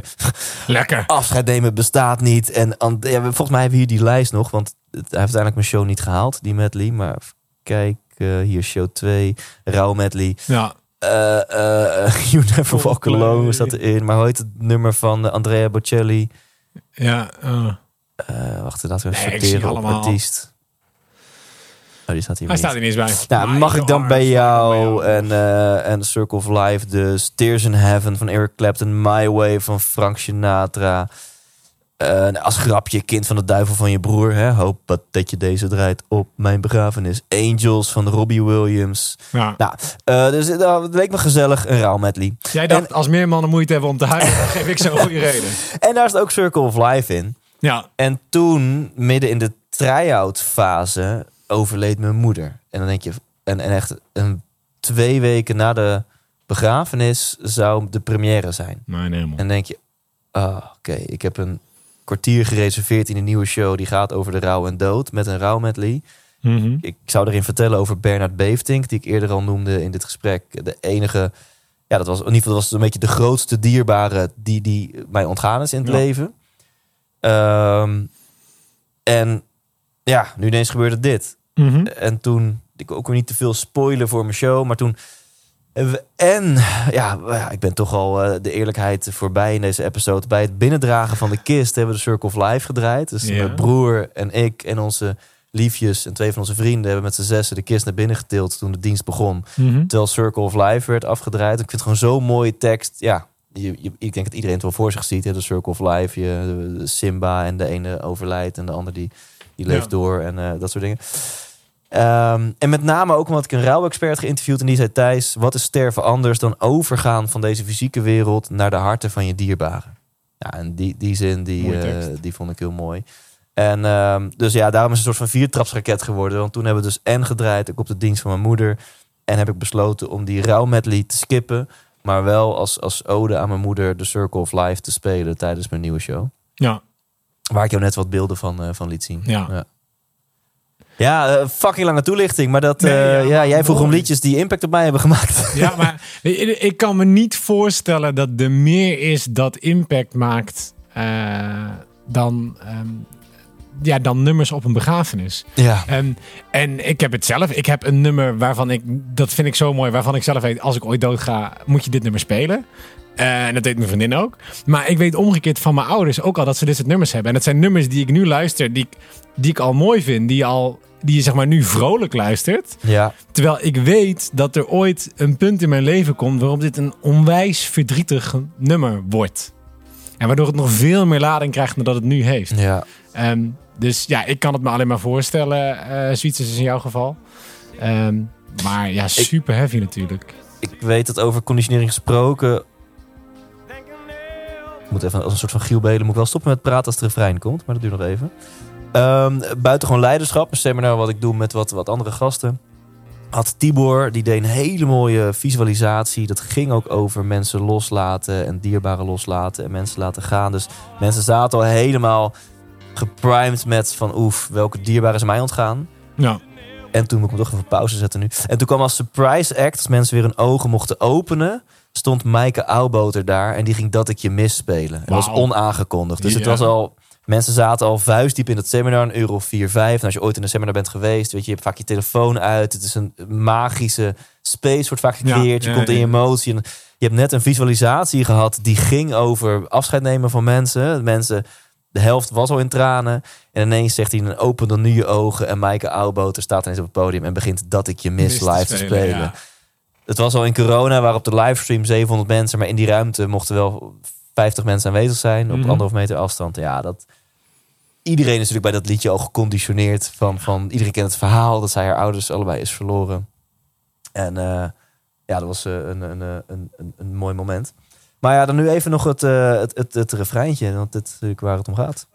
Lekker. afscheid nemen bestaat niet. En ja, volgens mij hebben we hier die lijst nog. Want hij heeft uiteindelijk mijn show niet gehaald, die medley. Maar kijk, eh, hier show 2, rouw medley. Ja. eh, eh, You Never Walk Alone staat erin. Maar hoe heet het nummer van Andrea Bocelli? Ja, wacht, laten we Nee, even sorteren op allemaal. artiest. Oh, die staat hier hij niet. staat er niet eens bij. Nou, My mag ik dan bij jou en, eh, en Circle of Life dus Tears in Heaven van Eric Clapton, My Way van Frank Sinatra. Eh, als grapje, kind van de duivel van je broer. Hè? Hoop dat, dat je deze draait op mijn begrafenis. Angels van Robbie Williams. Ja. Nou, eh, dus het, uh, het leek me gezellig, een raal medley. Jij dacht, als meer mannen moeite hebben om te huilen, dan geef ik zo'n goede reden. En daar zit ook Circle of Life in. Ja, En toen, midden in de try-out fase, overleed mijn moeder. En dan denk je, en, en echt een, twee weken na de begrafenis zou de première zijn. hemel. En denk je, ah, oké, ik heb een kwartier gereserveerd in een nieuwe show die gaat over de rouw en dood met een rouwmedley. Mhm. Ik zou erin vertellen over Bernard Beeftink, die ik eerder al noemde in dit gesprek. De enige, ja, dat was in ieder geval dat was een beetje de grootste dierbare die, die mij ontgaan is in het Ja. leven. Ehm, en ja, nu ineens gebeurde dit. Mhm. En toen, ik ook weer niet te veel spoilen voor mijn show, maar toen en ja, ik ben toch al eh, de eerlijkheid voorbij in deze episode. Bij het binnendragen van de kist hebben we de Circle of Life gedraaid. Dus mijn broer en ik en onze liefjes en twee van onze vrienden hebben met z'n zessen de kist naar binnen getild toen de dienst begon. Mhm. Terwijl Circle of Life werd afgedraaid. Ik vind het gewoon zo'n mooie tekst. Ja, je, je- ik denk dat iedereen het wel voor zich ziet. Hè? De Circle of Life. Je, de Simba en de ene overlijdt en de ander die, die leeft Ja. door. En eh, dat soort dingen. Ehm, en met name ook omdat ik een rouwexpert geïnterviewd. En die zei, Thijs, wat is sterven anders dan overgaan van deze fysieke wereld naar de harten van je dierbaren? Ja, en die, die zin, die, eh, die vond ik heel mooi. En ehm, dus ja, daarom is het een soort van viertrapsraket geworden. Want toen hebben we dus en gedraaid, ook op de dienst van mijn moeder. En heb ik besloten om die rouwmedley te skippen. Maar wel als, als ode aan mijn moeder de Circle of Life te spelen tijdens mijn nieuwe show. Ja, Waar ik jou net wat beelden van, eh, van liet zien. Ja. ja. Eh, fucking lange toelichting. Maar dat, Nee, eh, ja, jij vroeg om liedjes die impact op mij hebben gemaakt. ja maar ik kan me niet voorstellen dat er meer is dat impact maakt dan, ehm, ja, dan nummers op een begrafenis. ja. Ehm, en ik heb het zelf. Ik heb een nummer waarvan ik, dat vind ik zo mooi, waarvan ik zelf weet, als ik ooit dood ga, moet je dit nummer spelen. Eh, en dat deed mijn vriendin ook. Maar ik weet omgekeerd van mijn ouders ook al dat ze dit soort nummers hebben. En dat zijn nummers die ik nu luister, die ik, die ik al mooi vind, die, al, die je zeg maar nu vrolijk luistert. ja. Terwijl ik weet dat er ooit een punt in mijn leven komt waarop dit een onwijs verdrietig nummer wordt. En waardoor het nog veel meer lading krijgt dan dat het nu heeft. ja. Ehm, dus ja, ik kan het me alleen maar voorstellen. is in jouw geval. Ehm, maar ja, super heavy natuurlijk. Ik weet dat over conditionering gesproken. Ik moet even als een soort van Giel Belen moet ik wel stoppen met praten als het refrein komt, maar dat duurt nog even. Ehm buitengewoon leiderschap, een seminar wat ik doe met wat, wat andere gasten. Had Tibor, die deed een hele mooie visualisatie. Dat ging ook over mensen loslaten en dierbaren loslaten en mensen laten gaan. Dus mensen zaten al helemaal geprimed met van oef, welke dierbaren is mij ontgaan. Ja, En toen moet ik hem toch even pauze zetten nu. En toen kwam als surprise act, als mensen weer hun ogen mochten openen, stond Maaike Auwboter daar en die ging Dat Ik Je Mis spelen. En dat was onaangekondigd. Dus het was al, mensen zaten al vuistdiep in het seminar, een euro 4, 5. En als je ooit in een seminar bent geweest, weet je, je hebt vaak je telefoon uit. Het is een magische space, wordt vaak gecreëerd. Ja, je komt in emotie. En je hebt net een visualisatie gehad die ging over afscheid nemen van mensen. Mensen, de helft was al in tranen. En ineens zegt hij, open dan nu je ogen. En Maaike Auwboter staat ineens op het podium en begint Dat Ik Je Mis live te spelen, spelen. ja. Het was al in corona, waar op de livestream 700 mensen, maar in die ruimte mochten wel 50 mensen aanwezig zijn op Mhm. anderhalf meter afstand. Ja, dat. Iedereen is natuurlijk bij dat liedje al geconditioneerd van, van iedereen kent het verhaal dat zij haar ouders allebei is verloren. En eh, ja, dat was eh, een, een, een, een, een, een mooi moment. Maar ja, dan nu even nog het, eh, het, het, het refreintje, want dit is natuurlijk waar het om gaat.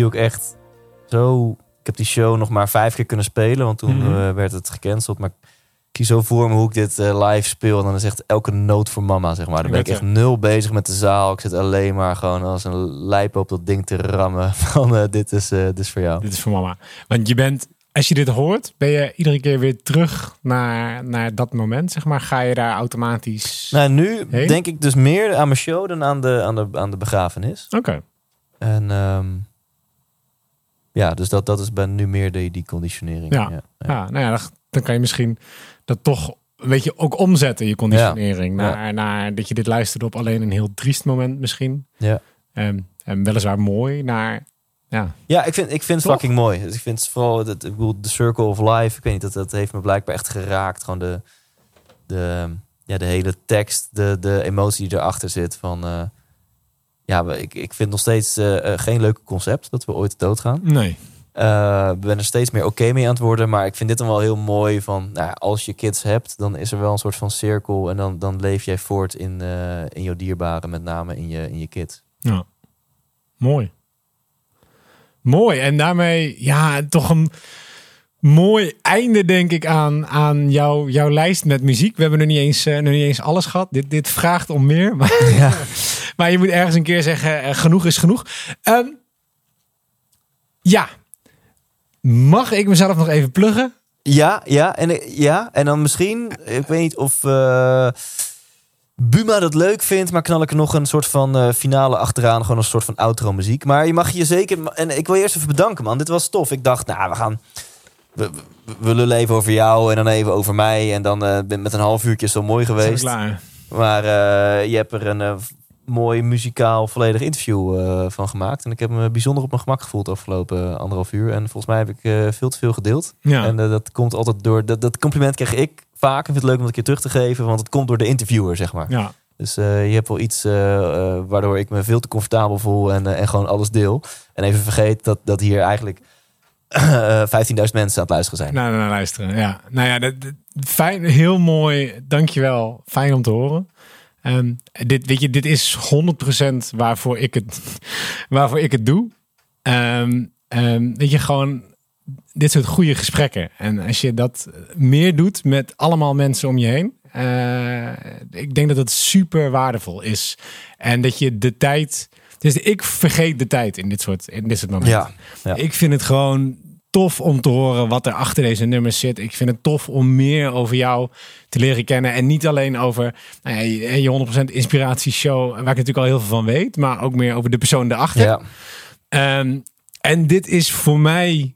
Ook echt zo... Ik heb die show nog maar vijf keer kunnen spelen, want toen Mhm. eh, werd het gecanceld. Maar ik kies zo voor me hoe ik dit eh, live speel. En dan is echt elke noot voor mama, zeg maar. Dan ben ik echt nul bezig met de zaal. Ik zit alleen maar gewoon als een lijp op dat ding te rammen. Van eh, dit, is, dit is voor jou. Dit is voor mama. Want je bent, als je dit hoort, ben je iedere keer weer terug naar, naar dat moment, zeg maar. Ga je daar automatisch... Nou, nu Heen? denk ik dus meer aan mijn show dan aan de, aan de, aan de begrafenis. Oké. En ehm, ja, dus dat, dat is bij nu meer die, die conditionering. Ja. Ja, nou ja, dan, dan kan je misschien dat toch een beetje ook omzetten, je conditionering. Ja. Naar, naar dat je dit luisterde op alleen een heel triest moment misschien. Ja. Ehm, en weliswaar mooi naar... Ja, Ja, ik vind, ik vind het fucking mooi. Dus ik vind het vooral, dat, ik bedoel, The Circle of Life, ik weet niet, dat, dat heeft me blijkbaar echt geraakt. Gewoon de, de, ja, de hele tekst, de, de emotie die erachter zit. Van, eh, ja, ik, ik vind nog steeds eh, eh, geen leuke concept dat we ooit doodgaan. nee. Eh we ben er steeds meer oké mee aan het worden. Maar ik vind dit dan wel heel mooi van... Nou, ja, als je kids hebt, dan is er wel een soort van cirkel. En dan, dan leef jij voort in, eh, in jouw dierbaren. Met name in je, in je kids. Ja. Mooi. Mooi. En daarmee, ja, toch een mooi einde, denk ik, aan, aan jouw, jouw lijst met muziek. We hebben nog niet eens, eh, nog niet eens alles gehad. Dit, dit vraagt om meer. Maar, maar je moet ergens een keer zeggen, eh, genoeg is genoeg. Ehm, ja. Mag ik mezelf nog even pluggen? Ja, ja. En, eh, ja, en dan misschien... Ik weet niet of... eh, Buma dat leuk vindt, maar knal ik er nog een soort van finale achteraan. Gewoon een soort van outro muziek. Maar je mag je zeker... En ik wil je eerst even bedanken, man. Dit was tof. Ik dacht, nou, we gaan... We, we, lullen even over jou en dan even over mij. En dan eh, ben met een half uurtje zo mooi geweest. klaar? Maar je hebt er een mooi muzikaal volledig interview eh, van gemaakt. En ik heb me bijzonder op mijn gemak gevoeld afgelopen eh, anderhalf uur. En volgens mij heb ik eh, veel te veel gedeeld. Ja. En dat komt altijd door... Dat, dat compliment krijg ik vaak. Ik vind het leuk om het een keer terug te geven. Want het komt door de interviewer, zeg maar. ja. Dus je hebt wel iets waardoor ik me veel te comfortabel voel. En, en gewoon alles deel. En even vergeet dat, dat hier eigenlijk... eh, 15.000 mensen aan het luisteren zijn. Naar, naar luisteren. Ja, nou ja, dat, dat- fijn, heel mooi. Dankjewel. Fijn om te horen. Ehm, dit, weet je, dit is 100% waarvoor ik het, waarvoor ik het doe. Ehm, ehm, weet je, gewoon dit soort goede gesprekken. En als je dat meer doet met allemaal mensen om je heen. eh, ik denk dat het super waardevol is. En dat je de tijd. Dus ik vergeet de tijd in dit soort, in dit soort momenten. Ja, ja. Ik vind het gewoon tof om te horen wat er achter deze nummers zit. Ik vind het tof om meer over jou te leren kennen. En niet alleen over nou ja, je je 100% inspiratieshow, waar ik natuurlijk al heel veel van weet. Maar ook meer over de persoon erachter. Ja. Ehm, en dit is voor mij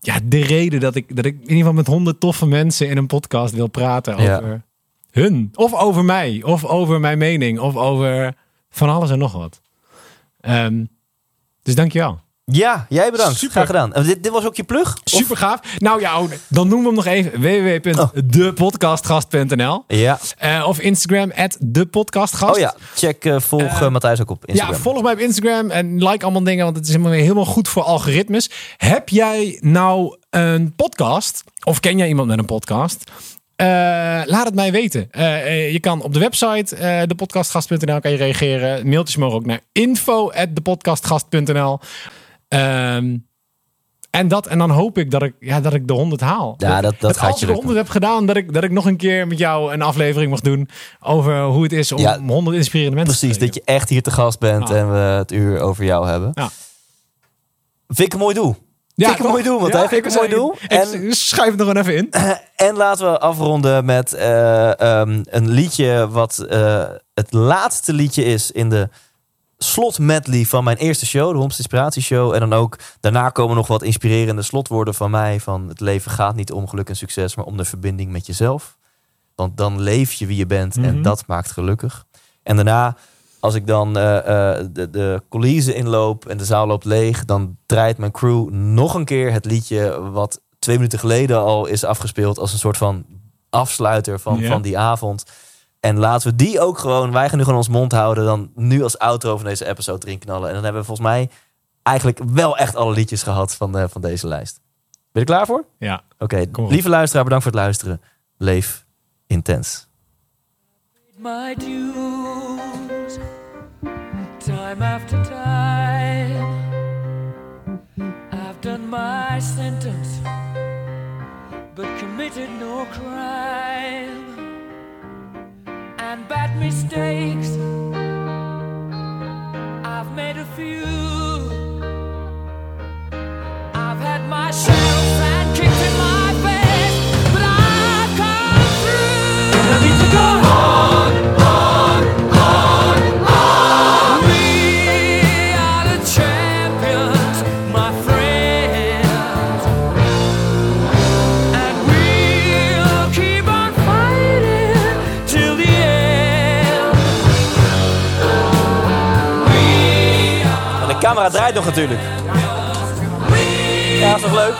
ja, de reden dat ik, dat ik in ieder geval met honderd toffe mensen in een podcast wil praten Ja. over hun. Of over mij. Of over mijn mening. Of over van alles en nog wat. Ehm, dus dankjewel. Ja, jij bedankt. Super. Graag gedaan. En dit, dit was ook je plug? Super gaaf. Nou ja, oh, dan noemen we hem nog even. www.depodcastgast.nl Ja. Eh, Of Instagram, at depodcastgast. Oh ja, check, eh, volg Eh, Matthijs ook op Instagram. Ja, volg mij op Instagram en like allemaal dingen, want het is helemaal, helemaal goed voor algoritmes. Heb jij nou een podcast? Of ken jij iemand met een podcast? Laat het mij weten. Je kan op de website uh, depodcastgast.nl kan je reageren. Mailtjes mogen ook naar info@depodcastgast.nl. Ehm en dat en dan hoop ik dat ik, ja, dat ik de 100 haal. Ja, dat- dat gaat als je ik de lukken. 100 heb gedaan, dat ik, dat ik nog een keer met jou een aflevering mag doen over hoe het is om Ja, 100 inspirerende mensen Precies, te dat je echt hier te gast bent Ja. en we het uur over jou hebben. Ja. Vind ik een mooi doel. Ja, Vind ik een mooi doel, want hij vind ik een mooi doel. En En, schrijf het nog even in. en laten we afronden met eh, ehm, een liedje wat eh, het laatste liedje is in de slot medley van mijn eerste show, de Homst Inspiratie Show. En dan ook daarna komen nog wat inspirerende slotwoorden van mij. Van het leven gaat niet om geluk en succes, maar om de verbinding met jezelf. Want dan leef je wie je bent Mhm. en dat maakt gelukkig. En daarna, als ik dan eh, eh, de, de coulissen inloop en de zaal loopt leeg, dan draait mijn crew nog een keer het liedje wat twee minuten geleden al is afgespeeld als een soort van afsluiter van, van die avond. En laten we die ook gewoon, wij gaan nu gewoon ons mond houden, dan nu als outro van deze episode erin knallen. En dan hebben we volgens mij eigenlijk wel echt alle liedjes gehad van, eh, van deze lijst. Ben je er klaar voor? Ja. Oké, lieve luisteraar, bedankt voor het luisteren. Leef intens. My dues, time after time. I've done my sentence, but committed no crime. and bad mistakes. I've made a few. I've had my share Het draait nog natuurlijk. Ja, is toch leuk?